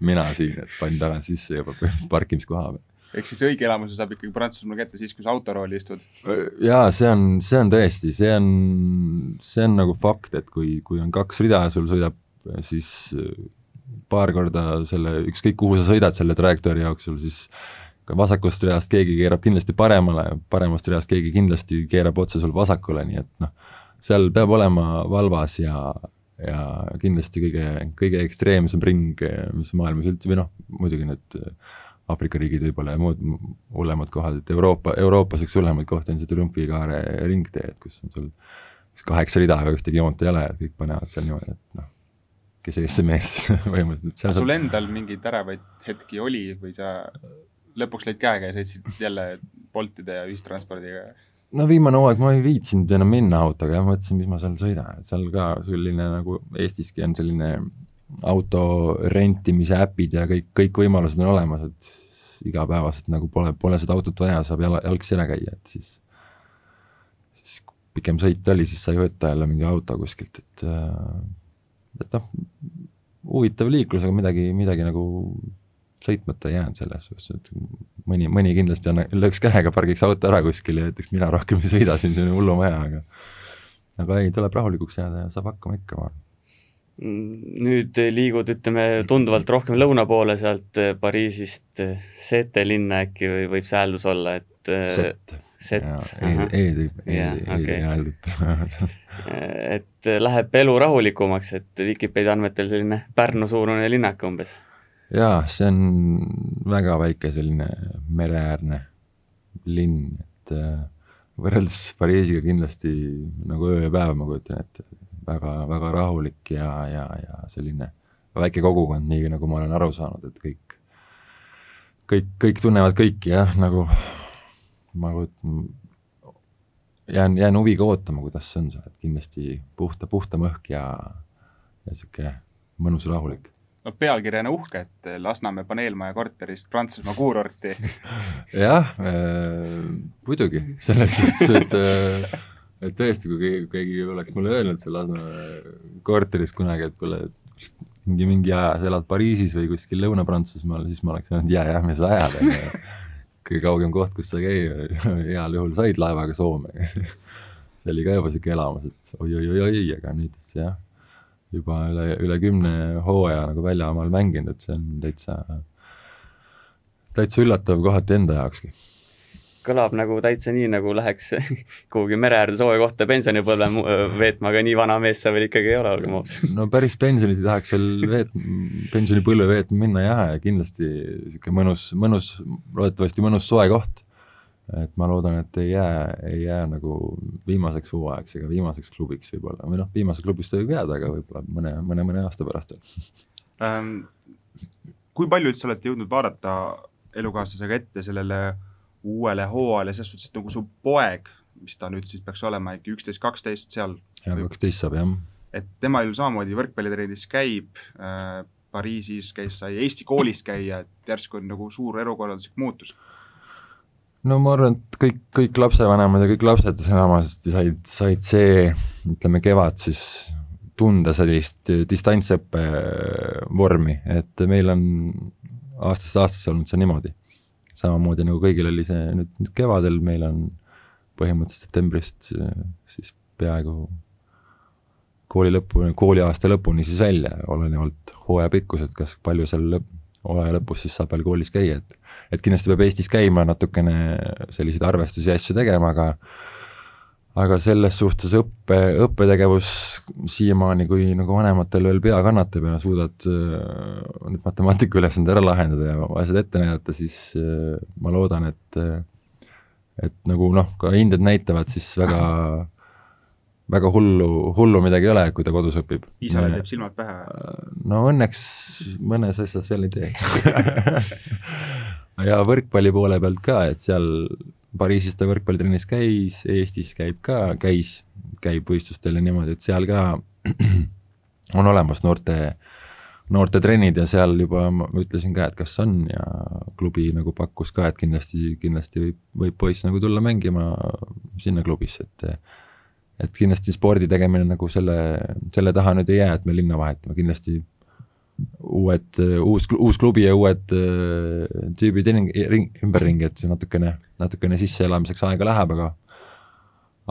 mina siin, et panin tagant sisse juba põhimõtteliselt parkimiskoha peal ehk siis õige elamuse saab ikkagi Prantsusmaal kätte siis, kui sa autorooli istud? jaa, see on, see on tõesti, see on, see on nagu fakt, et kui, kui on kaks rida ja sul sõidab siis paar korda selle, ükskõik kuhu sa sõidad selle trajektoori jooksul, siis ka vasakust reast keegi keerab kindlasti paremale, paremast reast keegi kindlasti keerab otse sul vasakule, nii et noh, seal peab olema valvas ja, ja kindlasti kõige, kõige ekstreemsem ring, mis maailmas üldse, või noh, muidugi need Aafrika riigid võib-olla ja muud hullemad kohad, et Euroopa, Euroopas üks hullemaid kohti on see Trumpi kaare ringtee, et kus on sul kaheksa rida, aga ühtegi joont ei ole, kõik panevad seal niimoodi, et noh, kes ees, see mees (laughs) põhimõtteliselt. aga sul endal mingeid ärevaid hetki oli või sa lõpuks lõid käega ja sõitsid jälle Boltide ja ühistranspordiga? no viimane hooaeg ma ei viitsinud enam minna autoga ja mõtlesin, mis ma seal sõidan, et seal ka selline nagu Eestiski on selline auto rentimise äpid ja kõik, kõik võimalused on olemas, et igapäevaselt nagu pole, pole seda autot vaja, saab jala, jalgsi ära käia, et siis, siis pikem sõit oli, siis sai võtta jälle mingi auto kuskilt, et et noh, huvitav liiklus, aga midagi, midagi nagu sõitmata jäänud selles suhtes, et mõni, mõni kindlasti anna, lööks käega, pargiks auto ära kuskil ja ütleks, mina rohkem ei sõida siin, see on hullumaja, aga aga ei, tuleb rahulikuks jääda ja saab hakkama ikka, ma arvan. nüüd liigud, ütleme, tunduvalt rohkem lõuna poole sealt Pariisist Sete linna äkki või võib see hääldus olla, et Sett. Sett. E-d, E-d hääldata et läheb elu rahulikumaks, et Vikipeedia andmetel selline Pärnu-suurune linnak umbes jaa, see on väga väike selline mereäärne linn, et äh, võrreldes Pariisiga kindlasti nagu öö ja päev, ma kujutan ette, väga, väga rahulik ja, ja, ja selline väike kogukond, nii nagu ma olen aru saanud, et kõik, kõik, kõik tunnevad kõiki jah, nagu ma jään, jään huviga ootama, kuidas see on seal, et kindlasti puhta, puhtam õhk ja, ja sihuke mõnus rahulik no pealkirjana uhke, et Lasnamäe paneelmaja korterist Prantsusmaa kuurorti (laughs) jah äh,, muidugi, selles suhtes, et äh, et tõesti, kui keegi, keegi oleks mulle öelnud seal Lasnamäe korteris kunagi, et kuule, mingi, mingi aja sa elad Pariisis või kuskil Lõuna-Prantsusmaal, siis ma oleks öelnud ja, jah, mis ajad, on ju. kõige kaugem koht, kus sa käia, (laughs) heal juhul said laevaga Soome (laughs) see oli ka juba sihuke elamus, et oi-oi-oi-oi, aga nüüd jah juba üle, üle kümne hooaja nagu väljamaal mänginud, et see on täitsa, täitsa üllatav kohati enda jaokski. kõlab nagu täitsa nii, nagu läheks (laughs) kuhugi mere äärde sooja kohta pensionipõlve veetma, aga nii vana mees sa veel ikkagi ei ole, olgem ausad. no päris pensionit ei tahaks veel veet-, pensionipõlve veetma minna jah, ja kindlasti niisugune mõnus, mõnus, loodetavasti mõnus soe koht et ma loodan, et ei jää, ei jää nagu viimaseks hooajaks ega viimaseks klubiks võib-olla, või noh, viimaseks klubist võib jääda, aga võib-olla mõne, mõne, mõne aasta pärast veel (laughs) ähm,. kui palju üldse olete jõudnud vaadata elukaaslasega ette sellele uuele hooajale, selles suhtes, et nagu su poeg, mis ta nüüd siis peaks olema äkki üksteist, kaksteist seal. jaa, kaksteist saab jah. et tema ju samamoodi võrkpallitrennis käib äh,, Pariisis käis, sai Eesti koolis käia, et järsku on nagu suur elukorralduslik muutus no ma arvan, et kõik, kõik lapsevanemad ja kõik lapsed enamasti said, said see, ütleme kevad siis tunda sellist distantsõppe vormi, et meil on aastast aastasse olnud see niimoodi. samamoodi nagu kõigil oli see nüüd, nüüd kevadel, meil on põhimõtteliselt septembrist siis peaaegu kooli lõppu, kooliaasta lõpuni siis välja, olenevalt hooaja pikkusest, kas palju seal lõpp, hooaja lõpus siis saab veel koolis käia, et et kindlasti peab Eestis käima natukene selliseid arvestusi ja asju tegema, aga aga selles suhtes õppe, õppetegevus siiamaani, kui nagu vanematel veel pea kannatab ja suudad äh, need matemaatikaülesanded ära lahendada ja asjad ette näidata, siis äh, ma loodan, et et nagu noh, ka hinded näitavad, siis väga väga hullu, hullu midagi ei ole, kui ta kodus õpib. isale teeb silmad pähe? no õnneks mõnes asjas veel ei tee (laughs) ja võrkpalli poole pealt ka, et seal Pariisis ta võrkpallitrennis käis, Eestis käib ka, käis, käib võistlustel ja niimoodi, et seal ka (clears throat) on olemas noorte, noortetrennid ja seal juba ma ütlesin ka, et kas on ja klubi nagu pakkus ka, et kindlasti, kindlasti võib, võib poiss nagu tulla mängima sinna klubisse, et et kindlasti spordi tegemine nagu selle, selle taha nüüd ei jää, et me linna vahetame, kindlasti uued, uus, uus klubi ja uued äh, tüübid ümberringi, et see natukene, natukene sisseelamiseks aega läheb, aga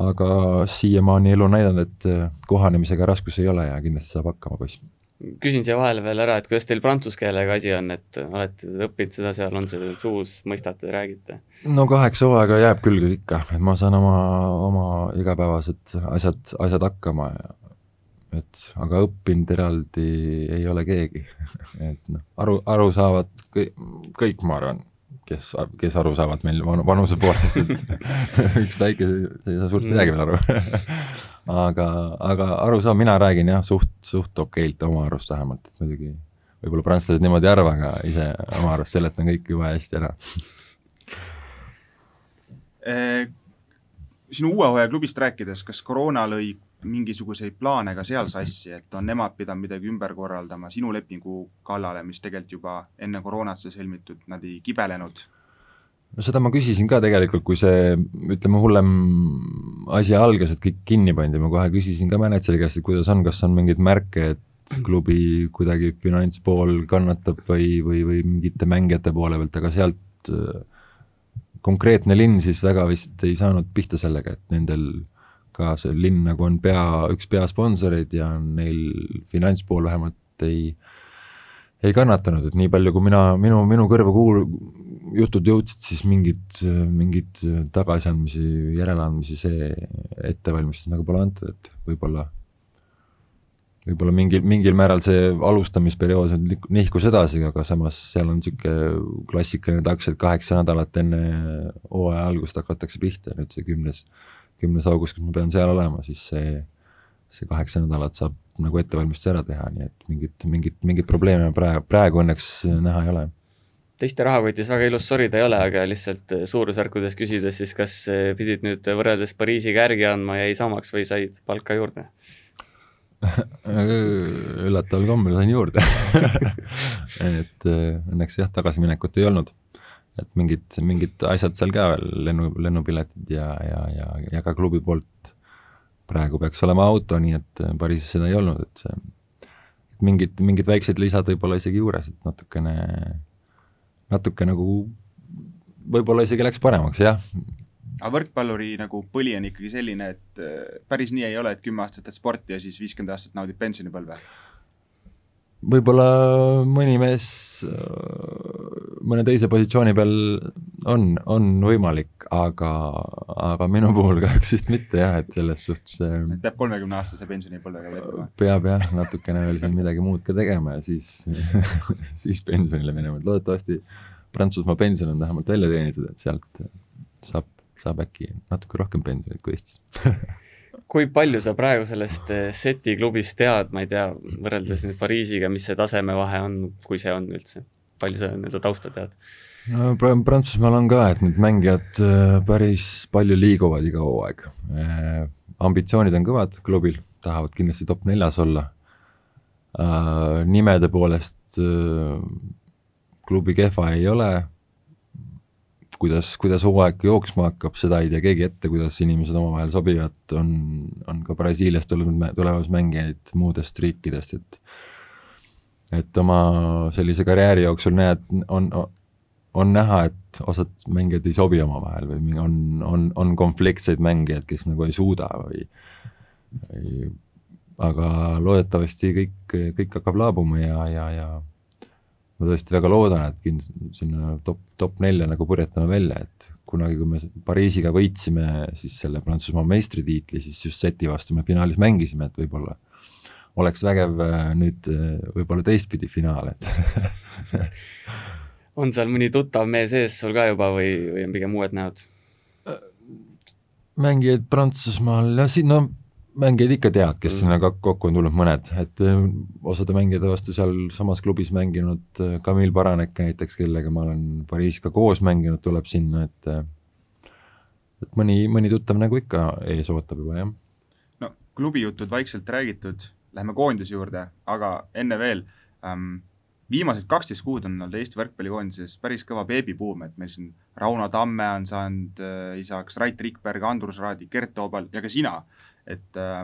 aga siiamaani elu on näidanud, et äh, kohanemisega raskusi ei ole ja kindlasti saab hakkama poiss. Küsin siia vahele veel ära, et kuidas teil prantsuse keelega asi on, et olete õppinud seda seal, on see suus, mõistate, räägite? no kaheksa hooaega jääb küll ikka, et ma saan oma, oma igapäevased asjad, asjad hakkama. Ja et aga õppinud eraldi ei ole keegi. (laughs) Et noh, aru, aru saavad kõik, kõik, ma arvan, kes, kes aru saavad meil van, vanuse poolest, et (laughs) üks väike, ei saa suurt midagi veel aru (laughs) aga, aga aru saab, mina räägin jah, suht, suht okeilt oma arust vähemalt, et muidugi võib-olla prantslased niimoodi ei arva, aga ise oma arust seletan kõik jube hästi ära eh, sinu uue hooaja klubist rääkides, kas koroona lõi mingisuguseid plaane ka seal sassi, et on nemad pidanud midagi ümber korraldama sinu lepingu kallale, mis tegelikult juba enne koroonat sai sõlmitud, nad ei kibelenud? No seda ma küsisin ka tegelikult, kui see ütleme, hullem asi algas, et kõik kinni pandi, ma kohe küsisin ka mänedžeri käest, et kuidas on, kas on mingeid märke, et klubi kuidagi finantspool kannatab või, või, või mingite mängijate poole pealt, aga sealt konkreetne linn siis väga vist ei saanud pihta sellega, et nendel ka see linn nagu on pea, üks peasponsoreid ja neil finantspool vähemalt ei, ei kannatanud, et nii palju, kui mina, minu, minu kõrva kuul-, jutud jõudsid, siis mingid, mingid tagasiandmisi, järeleandmisi see ettevalmistus nagu pole antud, et võib-olla võib-olla mingil, mingil määral see alustamisperiood nihkus edasi, aga samas seal on niisugune klassikaline taks, et kaheksa nädalat enne hooaja algust hakatakse pihta, nüüd see kümnes, kümnes august, kus ma pean seal olema, siis see, see kaheksa nädalat saab nagu ettevalmistuse ära teha, nii et mingit, mingit, mingit probleemi praegu, praegu õnneks näha ei ole teiste rahakotis väga ilus sorida ei ole, aga lihtsalt suurusjärkudes küsides, siis kas pidid nüüd võrreldes Pariisiga järgi andma, jäi samaks või said palka juurde? (laughs) üllataval kombel sain juurde (laughs) et õnneks jah, tagasiminekut ei olnud. et mingid, mingid asjad seal ka veel, lennu, lennupiletid ja, ja, ja, ja ka klubi poolt praegu peaks olema auto, nii et Pariisis seda ei olnud, et see, mingid, mingid väiksed lisad võib-olla isegi juures, et natukene natuke nagu võib-olla isegi läks paremaks, jah. aga võrkpalluri nagu põli on ikkagi selline, et äh, päris nii ei ole, et kümme aastat teed sporti ja siis viiskümmend aastat naudid pensionipõlve? Võib-olla mõni mees äh, mõne teise positsiooni peal on, on võimalik, aga, aga minu puhul kahjuks vist mitte jah, et selles suhtes äh, peab kolmekümne aastase pensionipõlvega jätkama? peab jah, natukene veel siin midagi muud ka tegema ja siis (laughs) siis pensionile minema, et loodetavasti Prantsusmaa pension on vähemalt välja teenitud, et sealt saab, saab äkki natuke rohkem pensionit kui Eestis (laughs) kui palju sa praegu sellest eh, seti klubist tead, ma ei tea, võrreldes nüüd Pariisiga, mis see tasemevahe on, kui see on üldse, palju sa nii-öelda tausta tead? no Prantsusmaal on ka, et need mängijad eh, päris palju liiguvad iga hooaeg. Eh, ambitsioonid on kõvad klubil, tahavad kindlasti top neljas olla. nimede poolest klubi kehva ei ole kuidas, kuidas hooaeg jooksma hakkab, seda ei tea keegi ette, kuidas inimesed omavahel sobivad, on, on ka Brasiiliast tulnud, tulemas mängijaid muudest riikidest, et et oma sellise karjääri jooksul näed, on, on näha, et osad mängijad ei sobi omavahel või on, on, on konfliktseid mängijaid, kes nagu ei suuda või, või aga loodetavasti kõik, kõik hakkab laabuma ja, ja, ja ma tõesti väga loodan, et kind-, sinna top, top nelja nagu purjetame välja, et kunagi, kui me Pariisiga võitsime siis selle Prantsusmaa meistritiitli, siis just seti vastu me finaalis mängisime, et võib-olla oleks vägev äh, nüüd äh, võib-olla teistpidi finaal, et (laughs) on seal mõni tuttav mees ees sul ka juba või, või on pigem uued näod? mängijaid Prantsusmaal, no siin, no mängijaid ikka tead, kes mm. sinna kokku on tulnud mõned, et äh, osade mängijate vastu sealsamas klubis mänginud äh, Baranek näiteks, kellega ma olen Pariisis ka koos mänginud, tuleb sinna, et äh, et mõni, mõni tuttav nagu ikka ees ootab juba, jah. no klubijutud vaikselt räägitud, lähme koondise juurde, aga enne veel ähm,, viimased kaksteist kuud on olnud Eesti võrkpallikoondises päris kõva beebibuum, et meil siin Rauno Tamme on saanud äh, isaks, Rait Rikberg, Andrus Raadi, Gert Toobal ja ka sina et äh,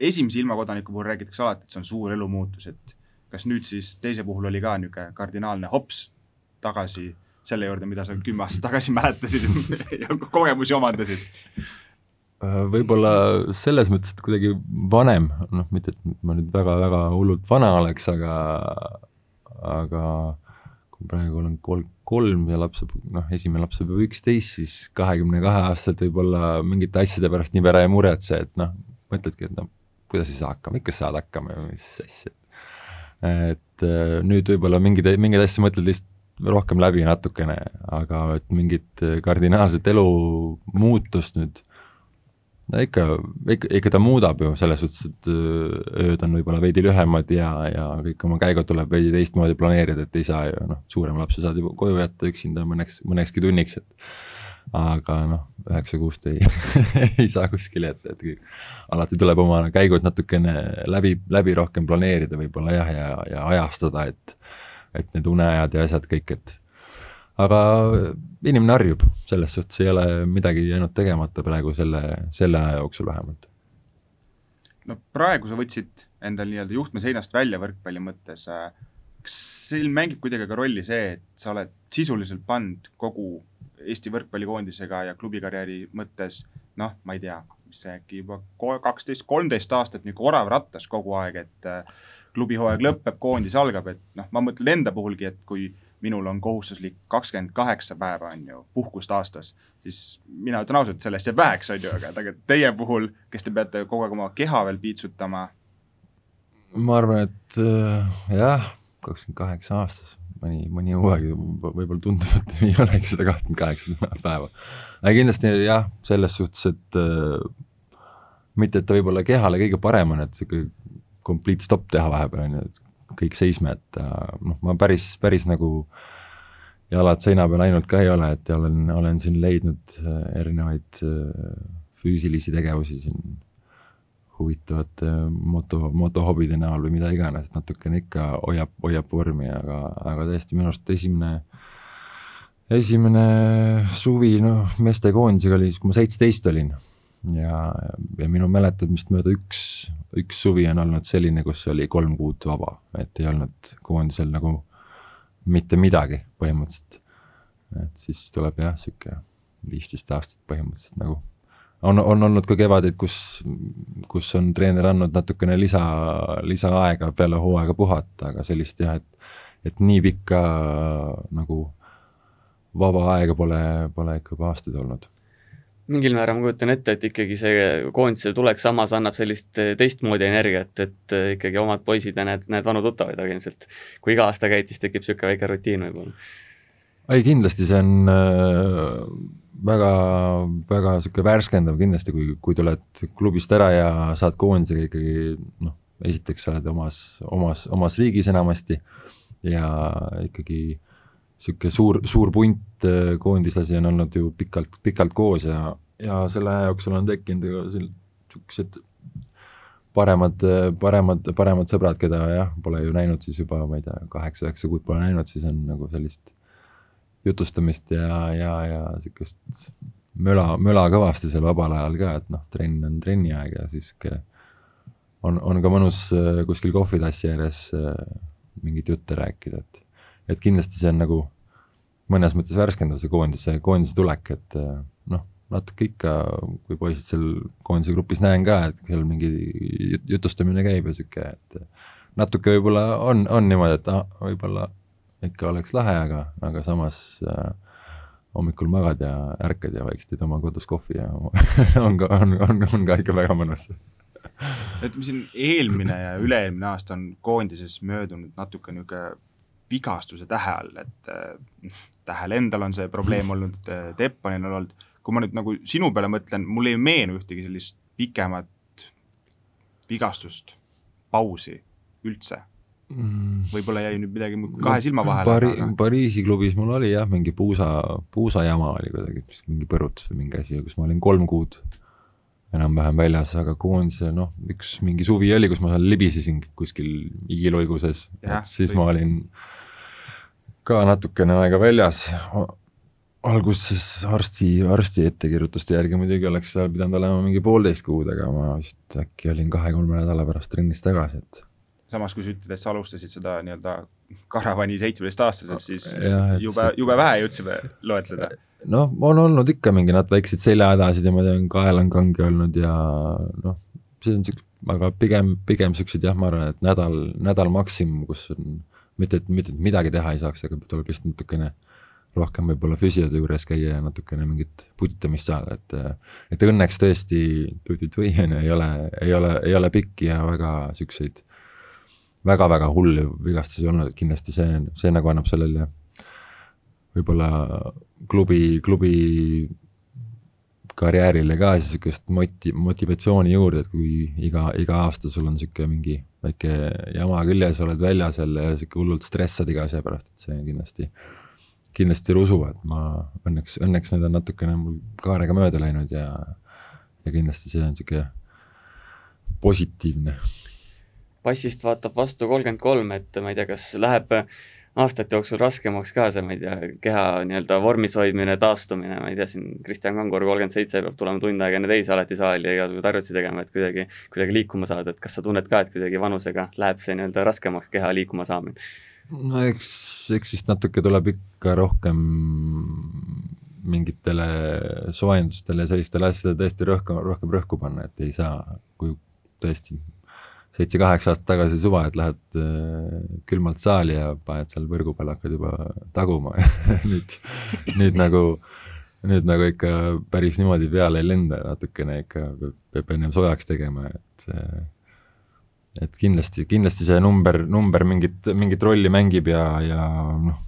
esimese ilmakodaniku puhul räägitakse alati, et see on suur elumuutus, et kas nüüd siis teise puhul oli ka niisugune kardinaalne hops tagasi selle juurde, mida sa kümme aastat tagasi (laughs) mäletasid ja kogemusi omandasid? Äh, võib-olla selles mõttes, et kuidagi vanem, noh, mitte et ma nüüd väga-väga hullult vana oleks, aga, aga kui praegu olen kolm, kolm ja laps saab, noh, esimene laps saab juba üksteist, siis kahekümne kahe aastaselt võib-olla mingite asjade pärast nii väga ei muretse, et noh, mõtledki, et noh, kuidas ei saa hakkama, ikka saad hakkama ju, mis asja. et äh, nüüd võib-olla mingeid, mingeid asju mõtled lihtsalt rohkem läbi natukene, aga et mingit kardinaalset elumuutust nüüd no ikka, ikka, ikka ta muudab ju selles suhtes, et äh, ööd on võib-olla veidi lühemad ja, ja kõik oma käigud tuleb veidi teistmoodi planeerida, et ei saa ju noh, suurema lapse saad juba koju jätta üksinda mõneks, mõnekski tunniks, et aga noh, üheksa kuust ei (laughs) ei saa kuskile jätta, et kõik, alati tuleb oma käigud natukene läbi, läbi rohkem planeerida võib-olla jah, ja, ja ajastada, et et need uneajad ja asjad kõik, et aga inimene harjub, selles suhtes ei ole midagi jäänud tegemata praegu selle, selle aja jooksul vähemalt. no praegu sa võtsid endal nii-öelda juhtme seinast välja võrkpalli mõttes, kas siin mängib kuidagi ka rolli see, et sa oled sisuliselt pannud kogu Eesti võrkpallikoondisega ja klubikarjääri mõttes noh, ma ei tea, mis see äkki juba kaksteist, kolmteist aastat niisugune orav rattas kogu aeg, et klubi hooaeg lõpeb, koondis algab, et noh, ma mõtlen enda puhulgi, et kui minul on kohustuslik kakskümmend kaheksa päeva, on ju, puhkust aastas, siis mina ütlen ausalt, sellest jääb väheks, on ju, aga tegelikult teie puhul, kes te peate kogu aeg oma keha veel piitsutama. ma arvan, et äh, jah, kakskümmend kaheksa aastas, mõni, mõni hooaeg võib-olla tundub, et ei olegi seda kahtekümmet kaheksat päeva. aga kindlasti jah, selles suhtes, et äh, mitte et ta võib-olla kehale kõige parem on, et sihuke complete stop teha vahepeal on ju, et kõik seisma, et noh, ma päris, päris nagu jalad seina peal ainult ka ei ole, et olen, olen siin leidnud äh, erinevaid äh, füüsilisi tegevusi siin huvitavate moto, motohobide näol või mida iganes, et natukene ikka hoiab, hoiab vormi, aga, aga tõesti minu arust esimene, esimene suvi, noh, meestekoondisega oli siis, kui ma seitseteist olin. Ja, ja minu mäletamist mööda üks, üks suvi on olnud selline, kus oli kolm kuud vaba, et ei olnud koondisel nagu mitte midagi põhimõtteliselt. et siis tuleb jah, sihuke viisteist aastat põhimõtteliselt nagu. On, on olnud ka kevadeid, kus, kus on treener andnud natukene lisa, lisaaega peale hooaega puhata, aga sellist jah, et, et nii pikka nagu vaba aega pole, pole ikka juba aastaid olnud mingil määral ma kujutan ette, et ikkagi see koondise tulek samas annab sellist teistmoodi energiat, et ikkagi omad poisid ja need, need vanu tuttavaid, aga ilmselt kui iga aasta käid, siis tekib niisugune väike rutiin võib-olla. ei kindlasti, see on äh, väga, väga niisugune värskendav kindlasti, kui, kui tuled klubist ära ja saad koondisega ikkagi noh, esiteks sa oled omas, omas, omas riigis enamasti ja ikkagi niisugune suur, suur punt äh, koondislasi on olnud ju pikalt, pikalt koos ja, ja selle aja jooksul on tekkinud ju niisugused paremad, paremad, paremad sõbrad, keda jah, pole ju näinud siis juba, ma ei tea, kaheksa-üheksa kuud pole näinud, siis on nagu sellist jutustamist ja, ja, ja sihukest möla, möla kõvasti seal vabal ajal ka, et noh, trenn on trenni aeg ja siis on, on ka mõnus äh, kuskil kohvitassi ääres äh, mingit jutte rääkida, et, et kindlasti see on nagu mõnes mõttes värskendav, see koondise, koondise tulek, et äh, noh, natuke ikka, kui poisid seal koondise grupis näen ka, et seal mingi jutustamine käib ja sihuke, et natuke võib-olla on, on niimoodi, et ah, võib-olla ikka oleks lahe, aga, aga samas äh, hommikul magad ja ärkad ja vaikselt teed oma kodus kohvi ja (laughs) on ka, on, on, on ka ikka väga mõnus. ütleme siin eelmine ja üle-eelmine aasta on koondises möödunud natuke niisugune vigastuse tähe all, et äh, Tähel endal on see probleem (laughs) olnud, äh, Teppanil on olnud, kui ma nüüd nagu sinu peale mõtlen, mul ei meenu ühtegi sellist pikemat vigastust, pausi üldse Mm. võib-olla jäi nüüd midagi kahe silma vahele Pari,. Aga... Pariisi klubis mul oli jah, mingi puusa, puusajama oli kuidagi, mingi põrutus või mingi asi, kus ma olin kolm kuud enam-vähem väljas, aga koondise noh, üks mingi suvi oli, kus ma seal libisesin kuskil igiloiguses, et siis või... ma olin ka natukene aega väljas. alguses arsti, arsti ettekirjutuste järgi muidugi oleks seal pidanud olema mingi poolteist kuud, aga ma vist äkki olin kahe-kolme nädala pärast trennis tagasi, et samas kui sa ütled, et sa alustasid seda nii-öelda karavani seitsmeteistaastaselt, siis ja, jube, jube vähe jõudsime loetleda. noh, on olnud ikka mingi nad väiksed seljahädasid ja ma tean, kael on kange olnud ja noh, see on siuke, aga pigem, pigem siuksed jah, ma arvan, et nädal, nädal maksimum, kus on mitte, et mitte, et midagi teha ei saaks, aga tuleb lihtsalt natukene rohkem võib-olla füsiode juures käia ja natukene mingit putitamist saada, et et õnneks tõesti tui-tui-tui on ju, ei ole, ei ole, ei ole pikk ja väga siukseid väga-väga hulli vigastusi olnud, kindlasti see, see nagu annab sellele võib-olla klubi, klubi karjäärile ka siis sihukest moti-, motivatsiooni juurde, et kui iga, iga aasta sul on sihuke mingi väike jama küljes, oled väljas jälle ja sihuke hullult stressad iga asja pärast, et see kindlasti, kindlasti rusu, et ma õnneks, õnneks need on natukene mul kaarega mööda läinud ja, ja kindlasti see on sihuke positiivne. Passist vaatab vastu kolmkümmend kolm, et ma ei tea, kas läheb aastate jooksul raskemaks ka see, ma ei tea, keha nii-öelda vormis hoidmine, taastumine, ma ei tea, siin Kristjan Kangur kolmkümmend seitse peab tulema tund aega enne teisi alati saali ja igasuguseid harjutusi tegema, et kuidagi, kuidagi liikuma saada, et kas sa tunned ka, et kuidagi vanusega läheb see nii-öelda raskemaks keha liikuma saamine? no eks, eks vist natuke tuleb ikka rohkem mingitele soojendustele ja sellistele asjadele tõesti rohkem, rohkem rõhku panna, et ei saa, kui tõesti seitse-kaheksa aastat tagasi suva, et lähed äh, külmalt saali ja paned seal võrgu peal, hakkad juba taguma. (laughs) Nüüd, nüüd nagu, nüüd nagu ikka päris niimoodi peale ei lenda, natukene ikka peab, peab ennem soojaks tegema, et äh, et kindlasti, kindlasti see number, number mingit, mingit rolli mängib ja, ja noh,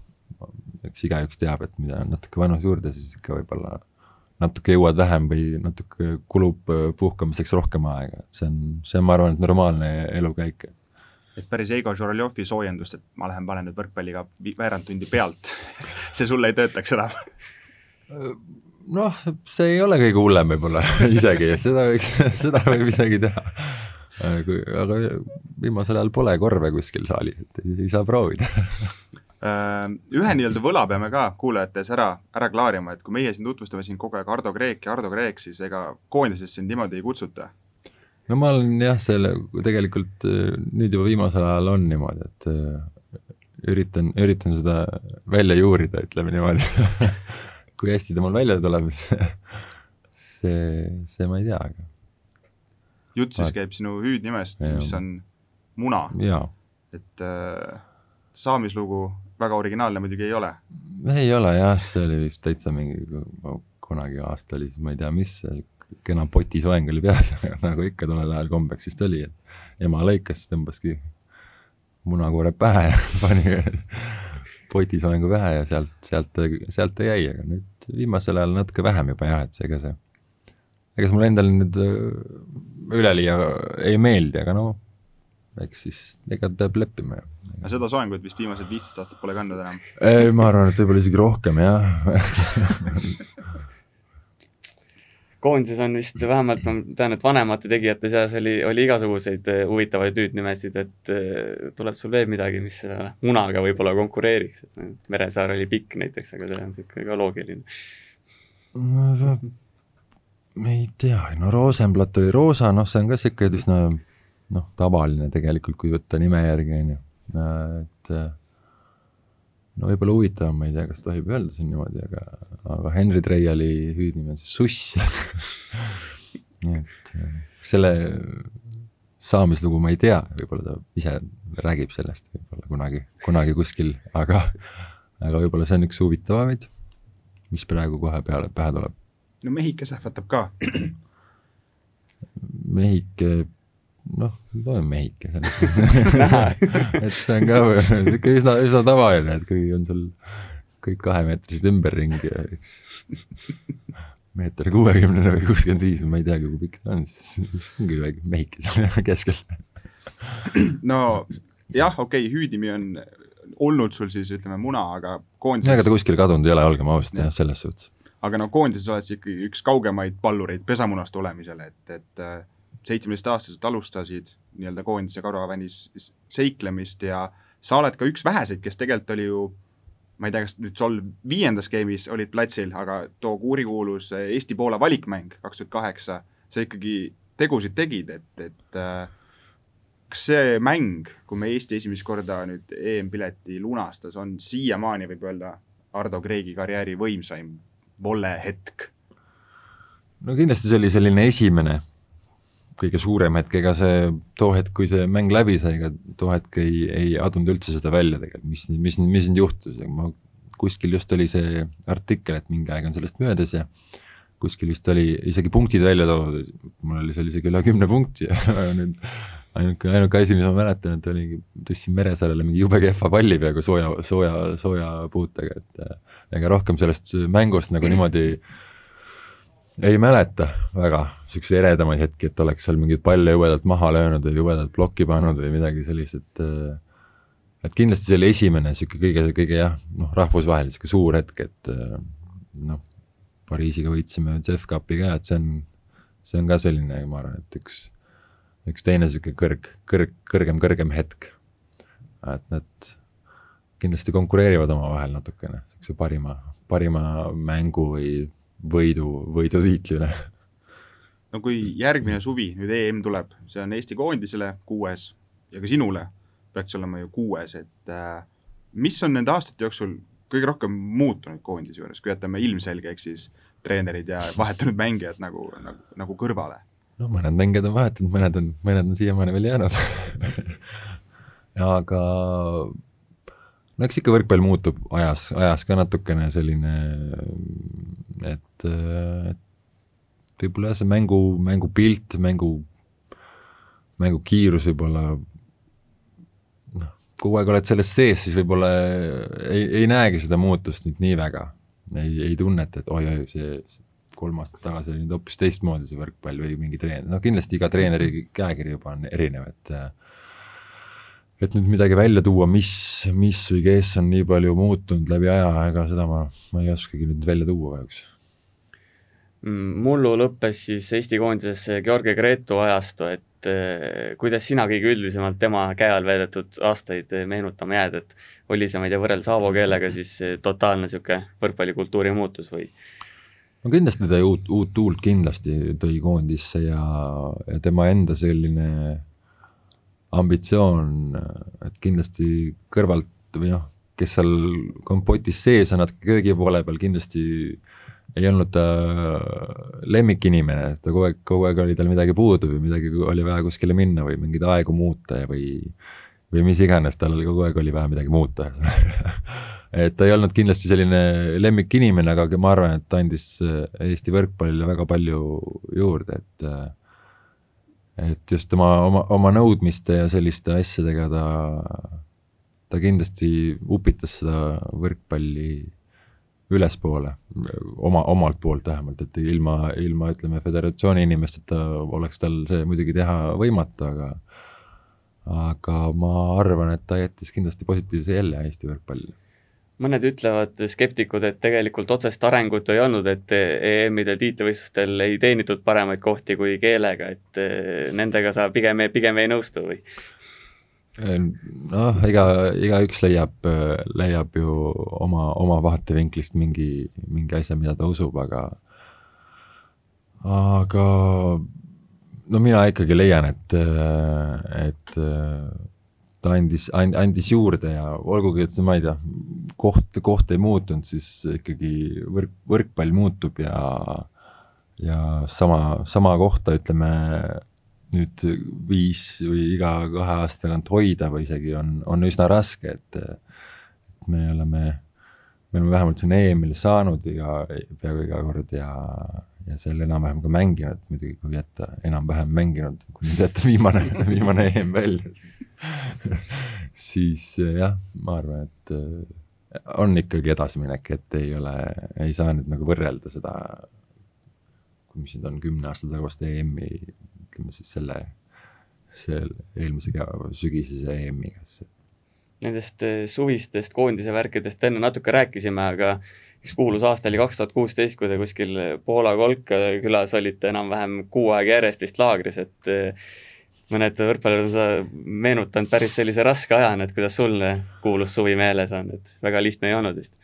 eks igaüks teab, et mida on natuke vanus juurde, siis ikka võib-olla natuke jõuad vähem või natuke kulub äh, puhkamiseks rohkem aega, see on, see on, ma arvan, et normaalne elukäik. et päris Igor Žoroljovi soojendust, et ma lähen panen nüüd võrkpalliga veerand tundi pealt (laughs) see sulle ei töötaks enam? noh, see ei ole kõige hullem võib-olla (laughs) isegi, seda võiks, seda võib isegi teha. kui, aga viimasel ajal pole korve kuskil saalis, et ei, ei saa proovida Äh, (laughs) ühe nii-öelda võla peame ka kuulajate ees ära, ära klaarima, et kui meie siin tutvustame siin kogu aeg Ardo Kreek ja Ardo Kreek, siis ega koondises sind niimoodi ei kutsuta? no ma olen jah, selle tegelikult äh, nüüd juba viimasel ajal on niimoodi, et äh, üritan, üritan seda välja juurida, ütleme niimoodi (laughs) kui hästi ta mul välja tuleb, (laughs) see, see ma ei tea, aga. jutt siis käib sinu hüüdnimest, mis on Muna. et äh, saamislugu väga originaalne muidugi ei ole. ei ole jah, see oli vist täitsa mingi, kunagi aasta oli siis, ma ei tea, mis, kena potisoeng oli peas (laughs) nagu ikka tollel ajal kombeks vist oli, et ema lõikas, tõmbaski munakoore pähe ja (laughs) pani potisoengu pähe ja sealt, sealt, sealt ta jäi, aga nüüd viimasel ajal natuke vähem juba jah, et see, ega see, ega see mulle endale nüüd üleliia ei meeldi, aga no eks siis, ega peab leppima ju. Aga seda soengut vist viimased viisteist aastat pole kandnud enam? ei, ma arvan, et võib-olla isegi rohkem, jah koondises on vist vähemalt, ma tean, et vanemate tegijate seas oli, oli igasuguseid eh, huvitavaid hüüdnimesid, et eh, tuleb sul veel midagi, mis selle munaga võib-olla konkureeriks, et Meresaar oli pikk näiteks, aga see on niisugune ka loogiline. ma ei tea, no Rosenblatt oli roosa, noh, see on ka niisugune üsna no, noh, tavaline tegelikult, kui võtta nime järgi, on ju, et no võib-olla huvitavam, ma ei tea, kas tohib öelda siin niimoodi, aga, aga Henry Treiali hüüdnimi on siis Suss (laughs) et selle saamislugu ma ei tea, võib-olla ta ise räägib sellest võib-olla kunagi, kunagi kuskil, aga, aga võib-olla see on üks huvitavamaid, mis praegu kohe peale, pähe tuleb. no Mehhike sähvatab ka (clears throat) Mehhike noh, loen mehike selles (laughs) et see on ka niisugune üsna, üsna tavaline, et kui on sul kõik kahemeetrised ümberringi ja üks meeter kuuekümnene või kuuskümmend viis, ma ei teagi, kui pikk ta on, siis ongi väike mehike seal (laughs) keskel. no jah, okei okay,, hüüdnimi on olnud sul siis ütleme muna, aga koondises ega ta kuskile kadunud ei ole, olgem ausad jah, selles suhtes. aga no koondises oled sa ikkagi üks kaugemaid pallureid pesamunast olemisele, et, et seitsmeteistaastaselt alustasid nii-öelda koondise karvavännis seiklemist ja sa oled ka üks väheseid, kes tegelikult oli ju ma ei tea, kas nüüd sul viiendas game'is olid platsil, aga too kurikuulus Eesti-Poola valikmäng kaks tuhat kaheksa, sa ikkagi tegusid tegid, et, et äh, kas see mäng, kui me Eesti esimest korda nüüd EM-pileti lunastas, on siiamaani, võib öelda, Ardo Kreegi karjääri võimsaim volehetk? no kindlasti see oli selline esimene kõige suurem hetk, ega see too hetk, kui see mäng läbi sai, ega too hetk ei, ei adunud üldse seda välja tegelikult, mis, mis, mis nüüd juhtus? Ja ma kuskil just oli see artikkel, et mingi aeg on sellest möödas ja kuskil vist oli isegi punktid välja toodud, mul oli seal isegi üle kümne punkti. (laughs) Ja nüüd ainuke, ainuke asi, mis ma mäletan, et oligi, tõstsin Meresaarele mingi jube kehva palli peaaegu sooja, sooja, sooja puutega, et ega rohkem sellest mängust nagu niimoodi ei mäleta väga siukseid eredamaid hetki, et oleks seal mingeid palle jubedalt maha löönud või jubedalt plokki pannud või midagi sellist, et äh, et kindlasti see oli esimene sihuke kõige, kõige jah, noh, rahvusvaheline sihuke suur hetk, et äh, noh, Pariisiga võitsime CEF Cupi ka, et see on, see on ka selline, ma arvan, et üks, üks teine sihuke kõrg, kõrg, kõrgem, kõrgem hetk. et nad kindlasti konkureerivad omavahel natukene, siukse parima, parima mängu või võidu, võidutiitlile. no kui järgmine suvi nüüd EM tuleb, see on Eesti koondisele kuues ja ka sinule peaks olema ju kuues, et äh, mis on nende aastate jooksul kõige rohkem muutunud koondise juures, kui jätame ilmselge, ehk siis treenerid ja vahetunud mängijad nagu, nagu, nagu kõrvale? no mõned mängijad on vahetunud, mõned on, mõned on siiamaani veel jäänud (laughs) aga no eks ikka võrkpall muutub ajas, ajas ka natukene selline, et, et võib-olla jah, see mängu, mängupilt, mängu, mängu kiirus võib-olla noh, kogu aeg oled selles sees, siis võib-olla ei, ei näegi seda muutust nüüd nii väga. ei, ei tunneta, et oi-oi, see kolm aastat tagasi oli nüüd hoopis teistmoodi see võrkpall või mingi treener, noh kindlasti iga treeneri käekiri juba on erinev, et et nüüd midagi välja tuua, mis, mis või kes on nii palju muutunud läbi aja, ega seda ma, ma ei oskagi nüüd välja tuua kahjuks mm, mullu lõppes siis Eesti koondises Georgi Gretu ajastu, et eh, kuidas sina kõige üldisemalt tema käe all veedetud aastaid meenutama jääd, et oli see, ma ei tea, võrreldes Aavo keelega siis totaalne niisugune võrkpallikultuuri muutus või? no kindlasti tõi uut, uut tuult kindlasti tõi koondisse ja, ja tema enda selline ambitsioon, et kindlasti kõrvalt või noh, kes seal kompotis sees on natuke köögi poole peal, kindlasti ei olnud ta lemmikinimene, ta kogu aeg, kogu aeg oli tal midagi puudu või midagi oli vaja kuskile minna või mingeid aegu muuta või või mis iganes, tal kogu aeg oli vaja midagi muuta. (laughs) Et ta ei olnud kindlasti selline lemmikinimene, aga ma arvan, et ta andis Eesti võrkpallile väga palju juurde, et et just tema oma, oma nõudmiste ja selliste asjadega ta, ta kindlasti upitas seda võrkpalli ülespoole, oma, omalt poolt vähemalt, et ilma, ilma ütleme, föderatsiooni inimesteta oleks tal see muidugi teha võimatu, aga aga ma arvan, et ta jättis kindlasti positiivse jälje Eesti võrkpallile mõned ütlevad, skeptikud, et tegelikult otsest arengut ei olnud, et EM-idel, tiitlivõistlustel ei teenitud paremaid kohti kui keelega, et eh, nendega sa pigem, pigem ei nõustu või? noh, ega, igaüks leiab, leiab ju oma, oma vaatevinklist mingi, mingi asja, mida ta usub, aga aga no mina ikkagi leian, et, et ta andis, andis juurde ja olgugi, et see, ma ei tea, koht, koht ei muutunud, siis ikkagi võrk, võrkpall muutub ja, ja sama, sama kohta ütleme nüüd viis või iga kahe aasta tagant hoida või isegi on, on üsna raske, et, et me oleme, me oleme vähemalt siin EM-il saanud iga, peaaegu iga kord ja ja seal enam-vähem ka mänginud, muidugi kui jätta enam-vähem mänginud, kui nüüd jätta viimane viimane EM välja, siis (laughs) siis jah, ma arvan, et äh, on ikkagi edasiminek, et ei ole, ei saa nüüd nagu võrrelda seda, mis nüüd on kümne aasta tagust EM-i, ütleme siis selle, selle eelmise sügisese EM-iga, siis Nendest äh, suvistest koondise värkidest enne natuke rääkisime, aga üks kuulus aasta oli kaks tuhat kuusteist, kui te kuskil Poola Kolka külas olite enam-vähem kuu aega järjest vist laagris, et eh, mõned võrkpallurid on seda meenutanud päris sellise raske ajana, et kuidas sul kuulus suvi meeles on, et väga lihtne ei olnud vist?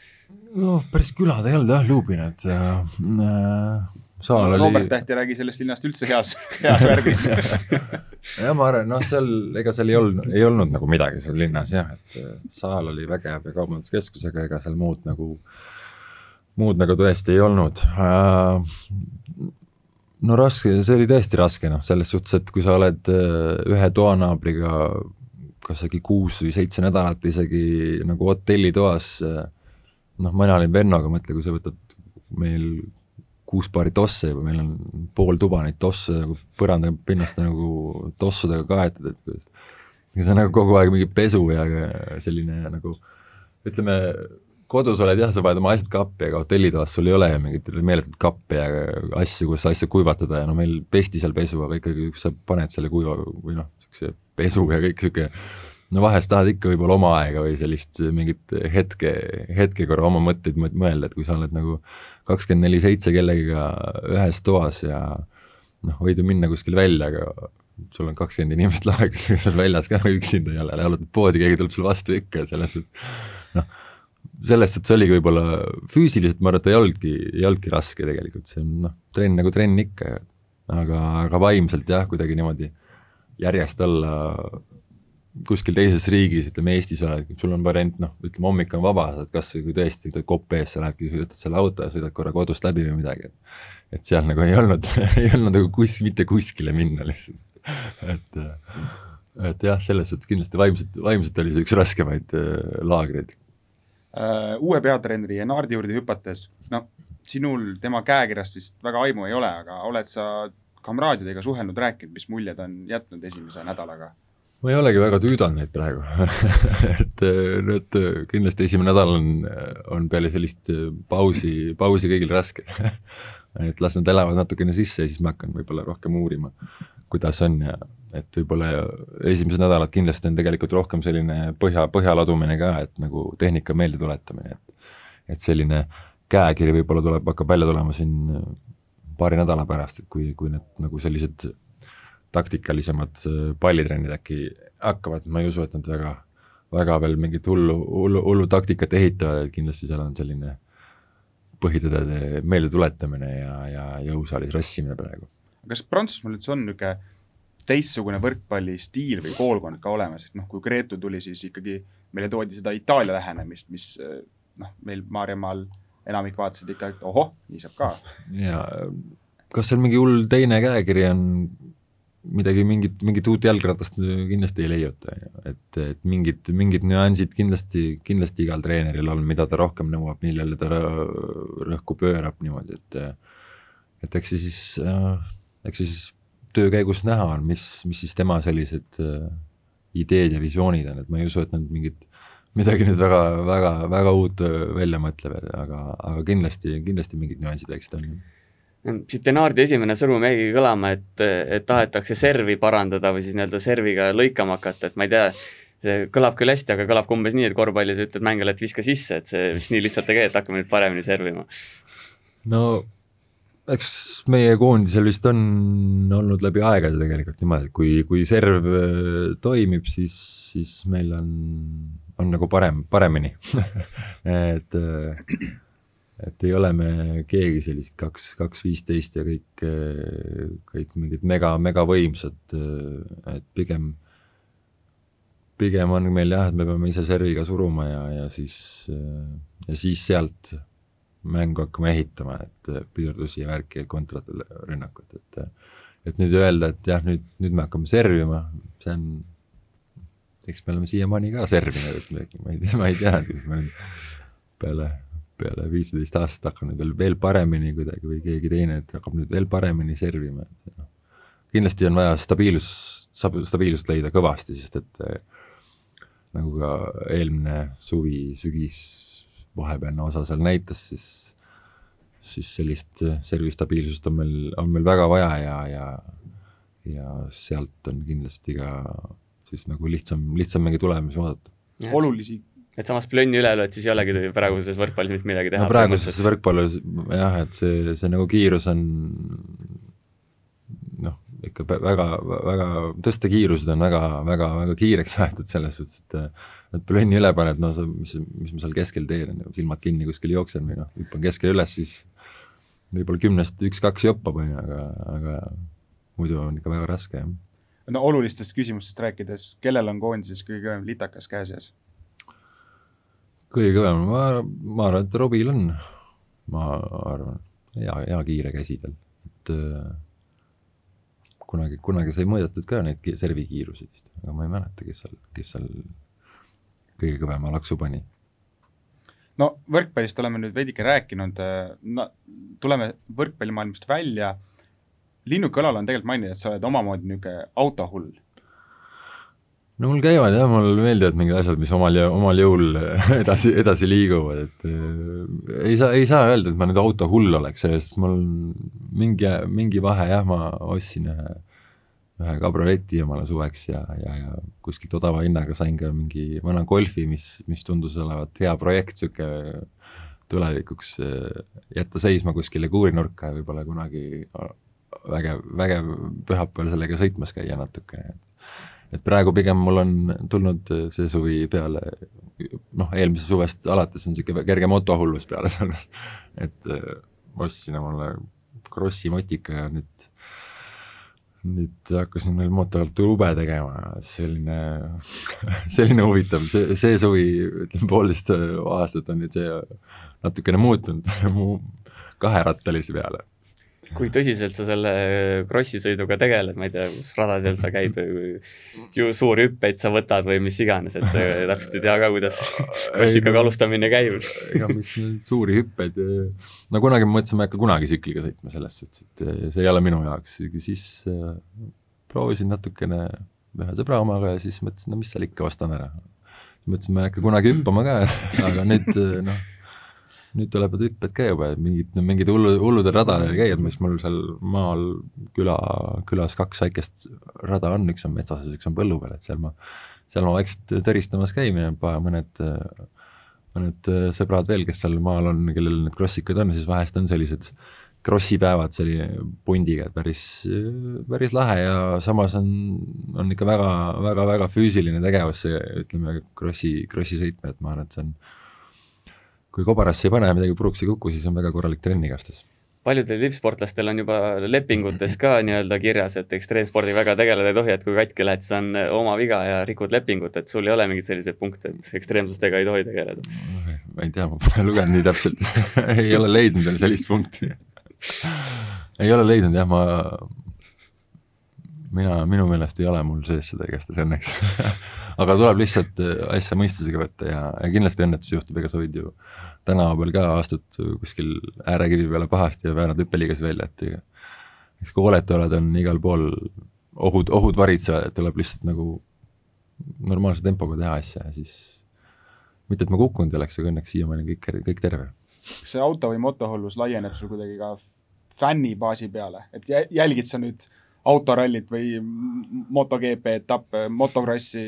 noh, päris külad ei olnud jah, Ljubin, et äh, saal oli Robert Täht ei räägi sellest linnast üldse heas, (laughs) heas värvis (laughs) jah, ma arvan, noh, seal, ega seal ei olnud, ei olnud nagu midagi seal linnas jah, et saal oli vägev ja kaubanduskeskusega, ega seal muud nagu äh, muud nagu tõesti ei olnud. Äh, no raske, see oli tõesti raske, noh, selles suhtes, et kui sa oled äh, ühe toanaabriga kas äkki kuus või seitse nädalat isegi nagu hotellitoas, äh, noh, mina olin Vennoga, mõtle, kui sa võtad meil kuus paari tosse juba, meil on pool tuba neid tosse nagu põranda pinnast nagu tossudega kaetud, et kuidas see on nagu kogu aeg mingi pesu ja selline nagu ütleme, kodus oled jah, sa paned oma asjad kappi, aga hotellitoas sul ei ole mingit meeletut kappi ja asju, kus asju kuivatada ja no meil pesti seal pesu, aga ikkagi sa paned selle kuiva või noh, niisuguse pesu ja kõik niisugune no vahest tahad ikka võib-olla oma aega või sellist mingit hetke, hetke korra oma mõtteid mõelda, et kui sa oled nagu kakskümmend neli seitse kellegiga ühes toas ja noh, võid ju minna kuskile välja, aga sul on kakskümmend inimest laegris, (laughs) seal väljas ka üksinda ei ole, jalutad poodi, keegi tuleb sulle vastu ikka, selles suhtes noh selles suhtes oligi võib-olla füüsiliselt, ma arvan, et ei olnudki, ei olnudki raske tegelikult, see on noh, trenn nagu trenn ikka, aga, aga vaimselt jah, kuidagi niimoodi järjest olla kuskil teises riigis, ütleme Eestis oled, sul on variant noh, ütleme hommik on vaba, saad kas või kui tõesti kopp ees, sa lähedki, võtad selle auto ja sõidad korra kodust läbi või midagi, et et seal nagu ei olnud (laughs) ei olnud nagu kus, mitte kuskile minna lihtsalt, et et jah, selles suhtes kindlasti vaimselt, vaimselt oli see üks raskemaid äh, laagreid uue peatreeneri Enardi juurde hüpates, noh, sinul tema käekirjast vist väga aimu ei ole, aga oled sa kamraadidega suhelnud, rääkinud, mis muljed on jätnud esimese nädalaga? ma ei olegi väga tüüdanud neid praegu (laughs) et nüüd kindlasti esimene nädal on, on peale sellist pausi, pausi kõigil raske (laughs) et las nad elavad natukene sisse ja siis ma hakkan võib-olla rohkem uurima, kuidas on ja et võib-olla esimesed nädalad kindlasti on tegelikult rohkem selline põhja, põhja ladumine ka, et nagu tehnika meeldetuletamine, et et selline käekiri võib-olla tuleb, hakkab välja tulema siin paari nädala pärast, et kui, kui need nagu sellised taktikalisemad pallitrennid äkki hakkavad, ma ei usu, et nad väga, väga veel mingit hullu, hullu, hullu taktikat ehitavad, et kindlasti seal on selline põhitõdede meeldetuletamine ja, ja jõusaalis rassimine praegu. kas Prantsusmaal üldse on niisugune teistsugune võrkpallistiil või koolkond ka olemas, et noh, kui Gretu tuli, siis ikkagi meile toodi seda Itaalia lähenemist, mis noh, meil Maarjamaal enamik vaatasid ikka, et ohoh, nii saab ka. ja kas seal mingi hull teine käekiri on, midagi, mingit, mingit uut jalgratast kindlasti ei leiuta, et, et mingid, mingid nüansid kindlasti, kindlasti igal treeneril on, mida ta rohkem nõuab, millele ta rõhku pöörab niimoodi, et et eks see siis, eks see siis töö käigus näha on, mis, mis siis tema sellised äh, ideed ja visioonid on, et ma ei usu, et nad mingit midagi nüüd väga, väga, väga uut äh, välja mõtlevad, aga, aga kindlasti, kindlasti mingid nüansid võiksid olla. siit Denaardi esimene sõnum jäigi kõlama, et, et tahetakse servi parandada või siis nii-öelda serviga lõikama hakata, et ma ei tea, see kõlab küll hästi, aga kõlab ka umbes nii, et korvpallis ütled mängijale, et viska sisse, et see vist nii lihtsalt ei käi, et hakkame nüüd paremini servima. no eks meie koondisel vist on olnud läbi aegade tegelikult niimoodi, et kui, kui serv äh, toimib, siis, siis meil on, on nagu parem, paremini (laughs) et, äh, et ei ole me keegi sellist kaks, kaks viisteist ja kõik, äh, kõik mingid mega, megavõimsad, et pigem, pigem on meil jah, et me peame ise serviga suruma ja, ja siis, ja siis sealt mängu hakkama ehitama, et äh, pidurdusi ja värki ja kontrarünnakut, et äh, et nüüd öelda, et jah, nüüd, nüüd me hakkame servima, see on, eks me oleme siiamaani ka servinud, et me, ma ei tea, ma ei tea, ma nüüd peale, peale viisteist aastat hakkan nüüd veel, veel paremini kuidagi või keegi teine, et hakkab nüüd veel paremini servima, et noh, kindlasti on vaja stabiilsus, stabiilsust leida kõvasti, sest et äh, nagu ka eelmine suvi, sügis vahepealne osa seal näitas, siis, siis sellist servi stabiilsust on meil, on meil väga vaja ja, ja, ja sealt on kindlasti ka siis nagu lihtsam, lihtsam mingeid tulemusi oodata. olulisi et samas plönni üle lööd, siis ei olegi praeguses võrkpallis mitte midagi teha no,. praeguses võrkpallis jah, et see, see nagu kiirus on noh, ikka väga, väga, tõstekiirused on väga, väga, väga kiireks aetud selles suhtes, et et plönni üle paned, no mis, mis ma seal keskel teen, silmad kinni kuskil jooksen või noh, hüppan keskel üles, siis võib-olla kümnest üks-kaks joppab, on ju, aga, aga muidu on ikka väga raske, jah. no olulistest küsimustest rääkides, kellel on koondises kõige kõvem litakas käe sees? kõige kõvem, ma, ma arvan, et Robil on, ma arvan, hea, hea kiire käsi tal, et äh, kunagi, kunagi sai mõõdetud ka neid servikiirusi vist, aga ma ei mäleta, kes seal, kes seal kõige kõvema laksu pani? no võrkpallist oleme nüüd veidike rääkinud, äh, no tuleme võrkpallimaailmast välja, Linnuke Õlal on tegelikult maininud, et sa oled omamoodi niisugune autohull. no mul käivad jah, mulle meeldivad mingid asjad, mis omal, omal jõul edasi, edasi liiguvad, et äh, ei saa, ei saa öelda, et ma nüüd autohull oleks, sest mul mingi, mingi vahe jah, ma ostsin ühe ühe kabroleti omale suveks ja, ja, ja kuskilt odava hinnaga sain ka mingi vana Golfi, mis, mis tundus olevat hea projekt, niisugune tulevikuks äh, jätta seisma kuskile kuurinurka ja võib-olla kunagi vägev, vägev pühapäeval sellega sõitmas käia natukene. et praegu pigem mul on tulnud see suvi peale, noh, eelmisest suvest alates on niisugune kerge motohullus peale tulnud, et äh, ostsin omale Krossi motika ja nüüd nüüd hakkasin veel mootorratta ube tegema, selline (laughs) selline huvitav, see, see suvi, ütleme poolteist aastat on nüüd see natukene muutunud. (laughs) Mu kaherattalise peale kui tõsiselt sa selle krossi sõiduga tegeled, ma ei tea, kus radadel sa (laughs) käid või ju suuri hüppeid sa võtad või mis iganes, et äh, täpselt ei tea ka, kuidas (laughs) krossiga alustamine käib. ega mis suuri hüppeid, no kunagi ma mõtlesin, ma ei hakka kunagi tsikliga sõitma selles suhtes, et see ei ole minu jaoks, siis äh, proovisin natukene ühe sõbra omaga ja siis mõtlesin, no mis seal ikka, ostan ära. mõtlesin, ma ei hakka kunagi hüppama ka (laughs) aga nüüd noh, nüüd tulevad hüpped ka juba, mingid, mingid hullu, hulludel radadel käivad, mis mul seal maal küla, külas kaks väikest rada on, üks on metsas ja üks on põllu peal, et seal ma, seal ma vaikselt tõristamas käin ja mõned, mõned sõbrad veel, kes seal maal on, kellel need krossikad on, siis vahest on sellised krossi päevad selline pundiga, et päris, päris lahe ja samas on, on ikka väga, väga, väga füüsiline tegevus see, ütleme, krossi, krossi sõitmine, et ma arvan, et see on kui kobarasse ei pane ja midagi puruks ei kuku, siis on väga korralik trenn igastahes paljudel tippsportlastel on juba lepingutes ka (laughs) nii-öelda kirjas, et ekstreemspordiga väga tegeleda ei tohi, et kui katki lähed, siis on oma viga ja rikud lepingut, et sul ei ole mingeid selliseid punkte, et ekstreemsustega ei tohi tegeleda? ma ei tea, ma pole lugenud nii täpselt. (laughs) Ei ole leidnud veel sellist punkti. Ei ole leidnud jah, ma, mina, minu meelest ei ole mul sees seda igastahes õnneks. (laughs) Aga tuleb lihtsalt asja mõistusega võtta ja, ja kindlasti õnnetusi juhtub, ega sa võid ju tänava peal ka astud kuskil äärekivi peale pahasti ja väänad hüppeliigas välja, et eks kui hooletu oled, on igal pool ohud, ohud varitsevad, et tuleb lihtsalt nagu normaalse tempoga teha asja ja siis mitte, et ma kukkunud ei oleks, aga õnneks siiamaani on kõik, kõik terve. kas see auto või motohollus laieneb sul kuidagi ka fännibaasi peale, et jälgid sa nüüd autorallit või MotoGP etappe, motokrossi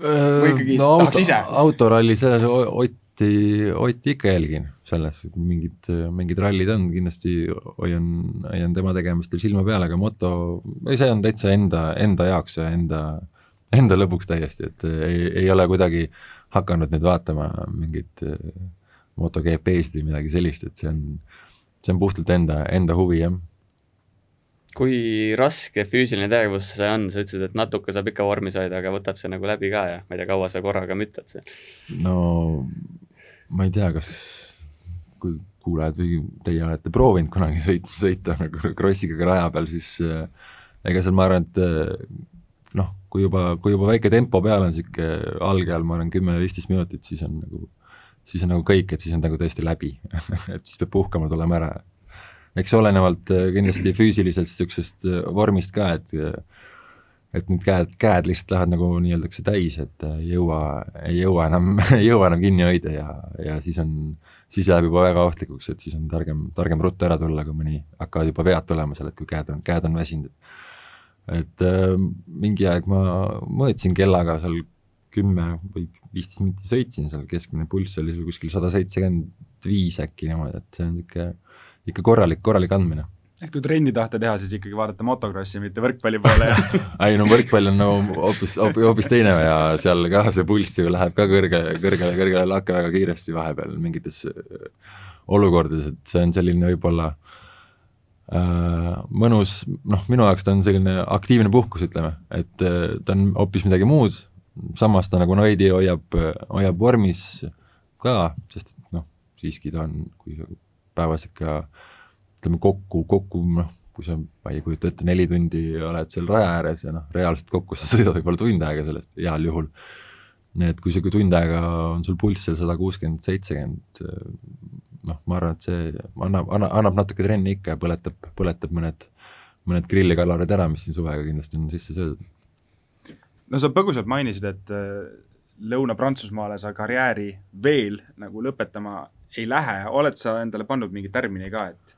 või ikkagi no, tahaks auto, ise? autoralli selles Ott Otti, Otti ikka jälgin selles, mingid, mingid rallid on, kindlasti hoian, hoian tema tegemistel silma peal, aga moto, see on täitsa enda, enda jaoks ja enda, enda lõbuks täiesti, et ei, ei ole kuidagi hakanud nüüd vaatama mingit MotoGP-sid või midagi sellist, et see on, see on puhtalt enda, enda huvi, jah kui raske füüsiline tegevus see on, sa ütlesid, et natuke saab ikka vormis hoida, aga võtab see nagu läbi ka ja ma ei tea, kaua sa korraga müttad seal? no ma ei tea, kas kui kuulajad või teie olete proovinud kunagi sõit, sõita nagu krossiga raja peal, siis äh, ega seal ma arvan, et äh, noh, kui juba, kui juba väike tempo peal on, niisugune algajal ma arvan kümme-viisteist minutit, siis on nagu, siis on nagu kõik, et siis on nagu tõesti läbi (laughs) et siis peab puhkama tulema ära. eks olenevalt äh, kindlasti füüsilisest äh, vormist ka, et et need käed, käed lihtsalt lähevad nagu nii-öelda täis, et ei jõua, ei jõua enam (laughs) ei jõua enam kinni hoida ja, ja siis on, siis läheb juba väga ohtlikuks, et siis on targem, targem ruttu ära tulla, kui mõni hakkavad juba vead tulema seal, et kui käed on, käed on väsinud. et äh, mingi aeg ma mõõtsin kellaga seal kümme või viisteist minti sõitsin seal, keskmine pulss oli seal kuskil sada seitsekümmend viis äkki niimoodi, et see on niisugune ikka korralik, korralik andmine et kui trenni tahta teha, siis ikkagi vaadata motokrossi, mitte võrkpalli poole ja (laughs) ei no võrkpall on nagu hoopis, hoopis teine ja seal ka see pulss ju läheb ka kõrge, kõrgele, kõrgele lakke väga kiiresti vahepeal mingites äh, olukordades, et see on selline võib-olla äh, mõnus, noh, minu jaoks ta on selline aktiivne puhkus, ütleme, et äh, ta on hoopis midagi muud, samas ta nagu veidi hoiab, hoiab vormis ka, sest et noh, siiski ta on, kui päevas ikka ütleme kokku, kokku noh, kui sa, ma ei kujuta ette, neli tundi oled seal raja ääres ja noh, reaalselt kokku sa sõidad võib-olla tund aega sellest, heal juhul. et kui see tund aega on sul pulss seal sada kuuskümmend, seitsekümmend, noh, ma arvan, et see annab, annab, annab natuke trenni ikka ja põletab, põletab mõned, mõned grillikalorid ära, mis siin suvega kindlasti on sisse söödud. no sa põgusalt mainisid, et Lõuna-Prantsusmaale sa karjääri veel nagu lõpetama ei lähe, oled sa endale pannud mingi tärmini ka, et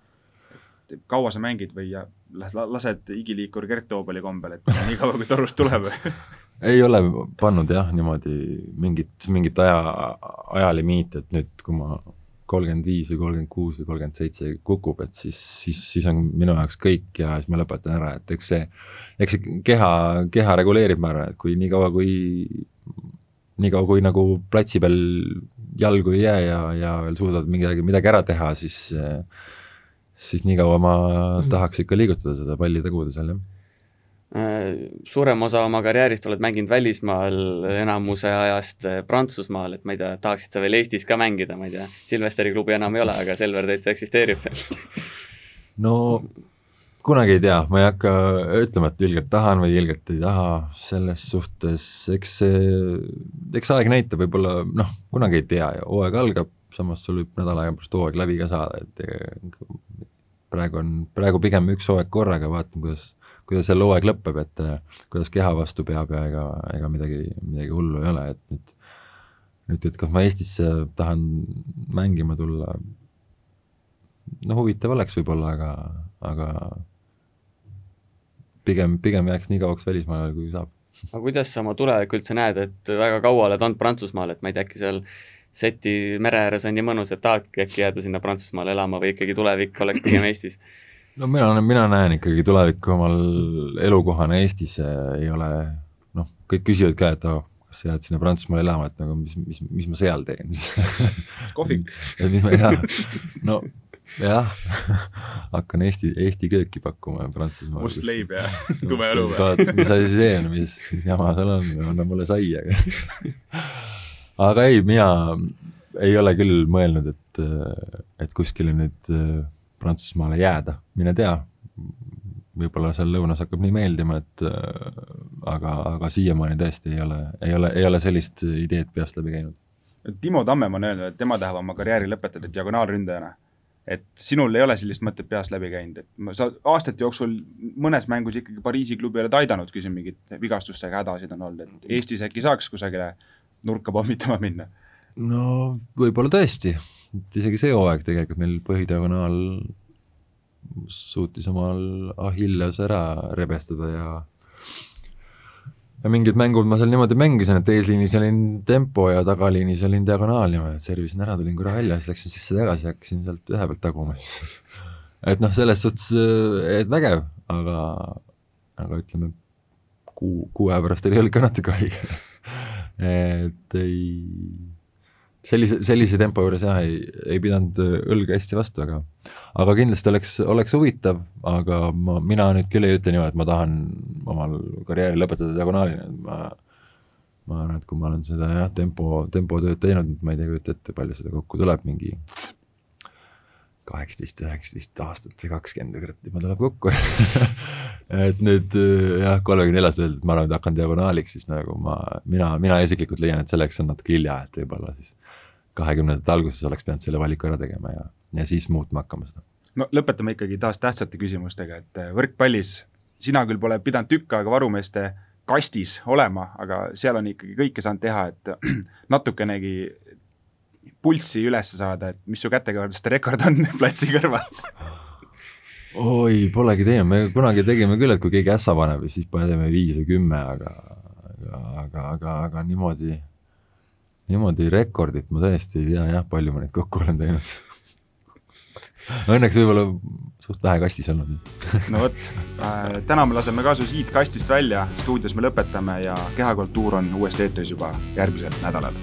et kaua sa mängid või lased igiliikur Gert Toobali kombel, et nii kaua, kui torust tuleb. (laughs) Ei ole pannud jah, niimoodi mingit, mingit aja, ajalimiiti, et nüüd, kui ma kolmkümmend viis või kolmkümmend kuus või kolmkümmend seitse kukub, et siis, siis, siis on minu jaoks kõik ja siis ma lõpetan ära, et eks see, eks see keha, keha reguleerib, ma arvan, et kui niikaua, kui niikaua, kui nagu platsi peal jalgu ei jää ja, ja veel suudad midagi, midagi ära teha, siis siis niikaua ma tahaks ikka liigutada seda palli taguda seal, jah. Äh, suurem osa oma karjäärist oled mänginud välismaal, enamuse ajast äh, Prantsusmaal, et ma ei tea, tahaksid sa veel Eestis ka mängida, ma ei tea, Silvesteri klubi enam ei ole, aga Selver täitsa eksisteerib veel. (laughs) No kunagi ei tea, ma ei hakka ütlema, et ilgelt tahan või ilgelt ei taha, selles suhtes eks see, eks aeg näitab, võib-olla noh, kunagi ei tea ja hooaeg algab, samas sul võib nädala aja pärast hooaeg läbi ka saada, et praegu on, praegu pigem üks hooaeg korraga, vaatame, kuidas, kuidas seal hooaeg lõpeb, et kuidas keha vastu peab ja ega, ega midagi, midagi hullu ei ole, et nüüd nüüd, et kas ma Eestisse tahan mängima tulla, no huvitav oleks võib-olla, aga, aga pigem, pigem jääks nii kauaks välismaale, kui saab. aga kuidas sa oma tulevikku üldse näed, et väga kaua oled olnud Prantsusmaal, et ma ei tea, äkki seal seti mere ääres on nii mõnus, et tahadki äkki jääda sinna Prantsusmaale elama või ikkagi tulevik oleks pigem (clears throat) Eestis? no mina, mina näen ikkagi tulevikku omal elukohana Eestis ei ole, noh, kõik küsivad ka, et oh, kas sa jääd sinna Prantsusmaale elama, et nagu mis, mis, mis ma seal teen (laughs) kohvik (laughs) et mis ma, jah, no jah (laughs) hakkan Eesti, Eesti kööki pakkuma Prantsusmaal. must leib ja tume õlu või? mis asi see on, mis, mis jama seal on, anna mulle saia aga ei, mina ei ole küll mõelnud, et, et kuskile nüüd äh, Prantsusmaale jääda, mine tea, võib-olla seal lõunas hakkab nii meeldima, et äh, aga, aga siiamaani tõesti ei ole, ei ole, ei ole sellist ideed peast läbi käinud. Timo Tammem on öelnud, et tema tahab oma karjääri lõpetada diagonaalründajana. et sinul ei ole sellist mõtet peast läbi käinud, et sa aastate jooksul mõnes mängus ikkagi Pariisi klubi oled aidanud, kui siin mingid vigastustega hädasid on olnud, et Eestis äkki saaks kusagile nurka pommitama minna? no võib-olla tõesti, et isegi see hooaeg tegelikult meil põhidiagonaal suutis omal Achilleuse ära rebestada ja ja mingid mängud ma seal niimoodi mängisin, et eesliinis olin tempo ja tagaliinis olin diagonaal niimoodi, et servisin ära, tulin korra välja, siis läksin sisse-tagasi ja hakkasin sealt ühe pealt taguma siis. (laughs) Et noh, selles suhtes, et vägev, aga, aga ütleme, kuu, kuu aja pärast oli õlg ka natuke haige (laughs) et ei sellise, sellise tempo juures jah, ei, ei pidanud õlga hästi vastu, aga aga kindlasti oleks, oleks huvitav, aga ma, mina nüüd küll ei ütle niimoodi, et ma tahan omal karjääri lõpetada diagonaalina, et ma ma arvan, et kui ma olen seda jah, tempo, tempotööd teinud, ma ei tea, kujuta ette, palju seda kokku tuleb, mingi kaheksateist, üheksateist aastat või kakskümmend, kurat, juba tuleb kokku (laughs) et nüüd jah, kolmekümne neljas öelda, et ma arvan, et hakkan diagonaaliks, siis nagu ma, mina, mina isiklikult leian, et selleks on natuke hilja, et võib-olla siis kahekümnendate alguses oleks pidanud selle valiku ära tegema ja, ja siis muutma hakkama seda. no lõpetame ikkagi taas tähtsate küsimustega, et äh, võrkpallis sina küll pole pidanud tükk aega varumeeste kastis olema, aga seal on ikkagi kõike saanud teha, et (clears throat) natukenegi pulssi üles saada, et mis su kätekõverduste rekord on (laughs) platsi kõrval. Oi, polegi teinud, me kunagi tegime küll, et kui keegi ässa paneb, siis paneme viis või kümme, aga, aga, aga, aga, aga niimoodi niimoodi rekordit ma tõesti ei tea jah, palju ma neid kokku olen teinud. Õnneks võib-olla suht vähe kastis olnud no vot äh,, täna me laseme ka su siit kastist välja, stuudios me lõpetame ja Kehakultuur on uuesti eetris juba järgmisel nädalal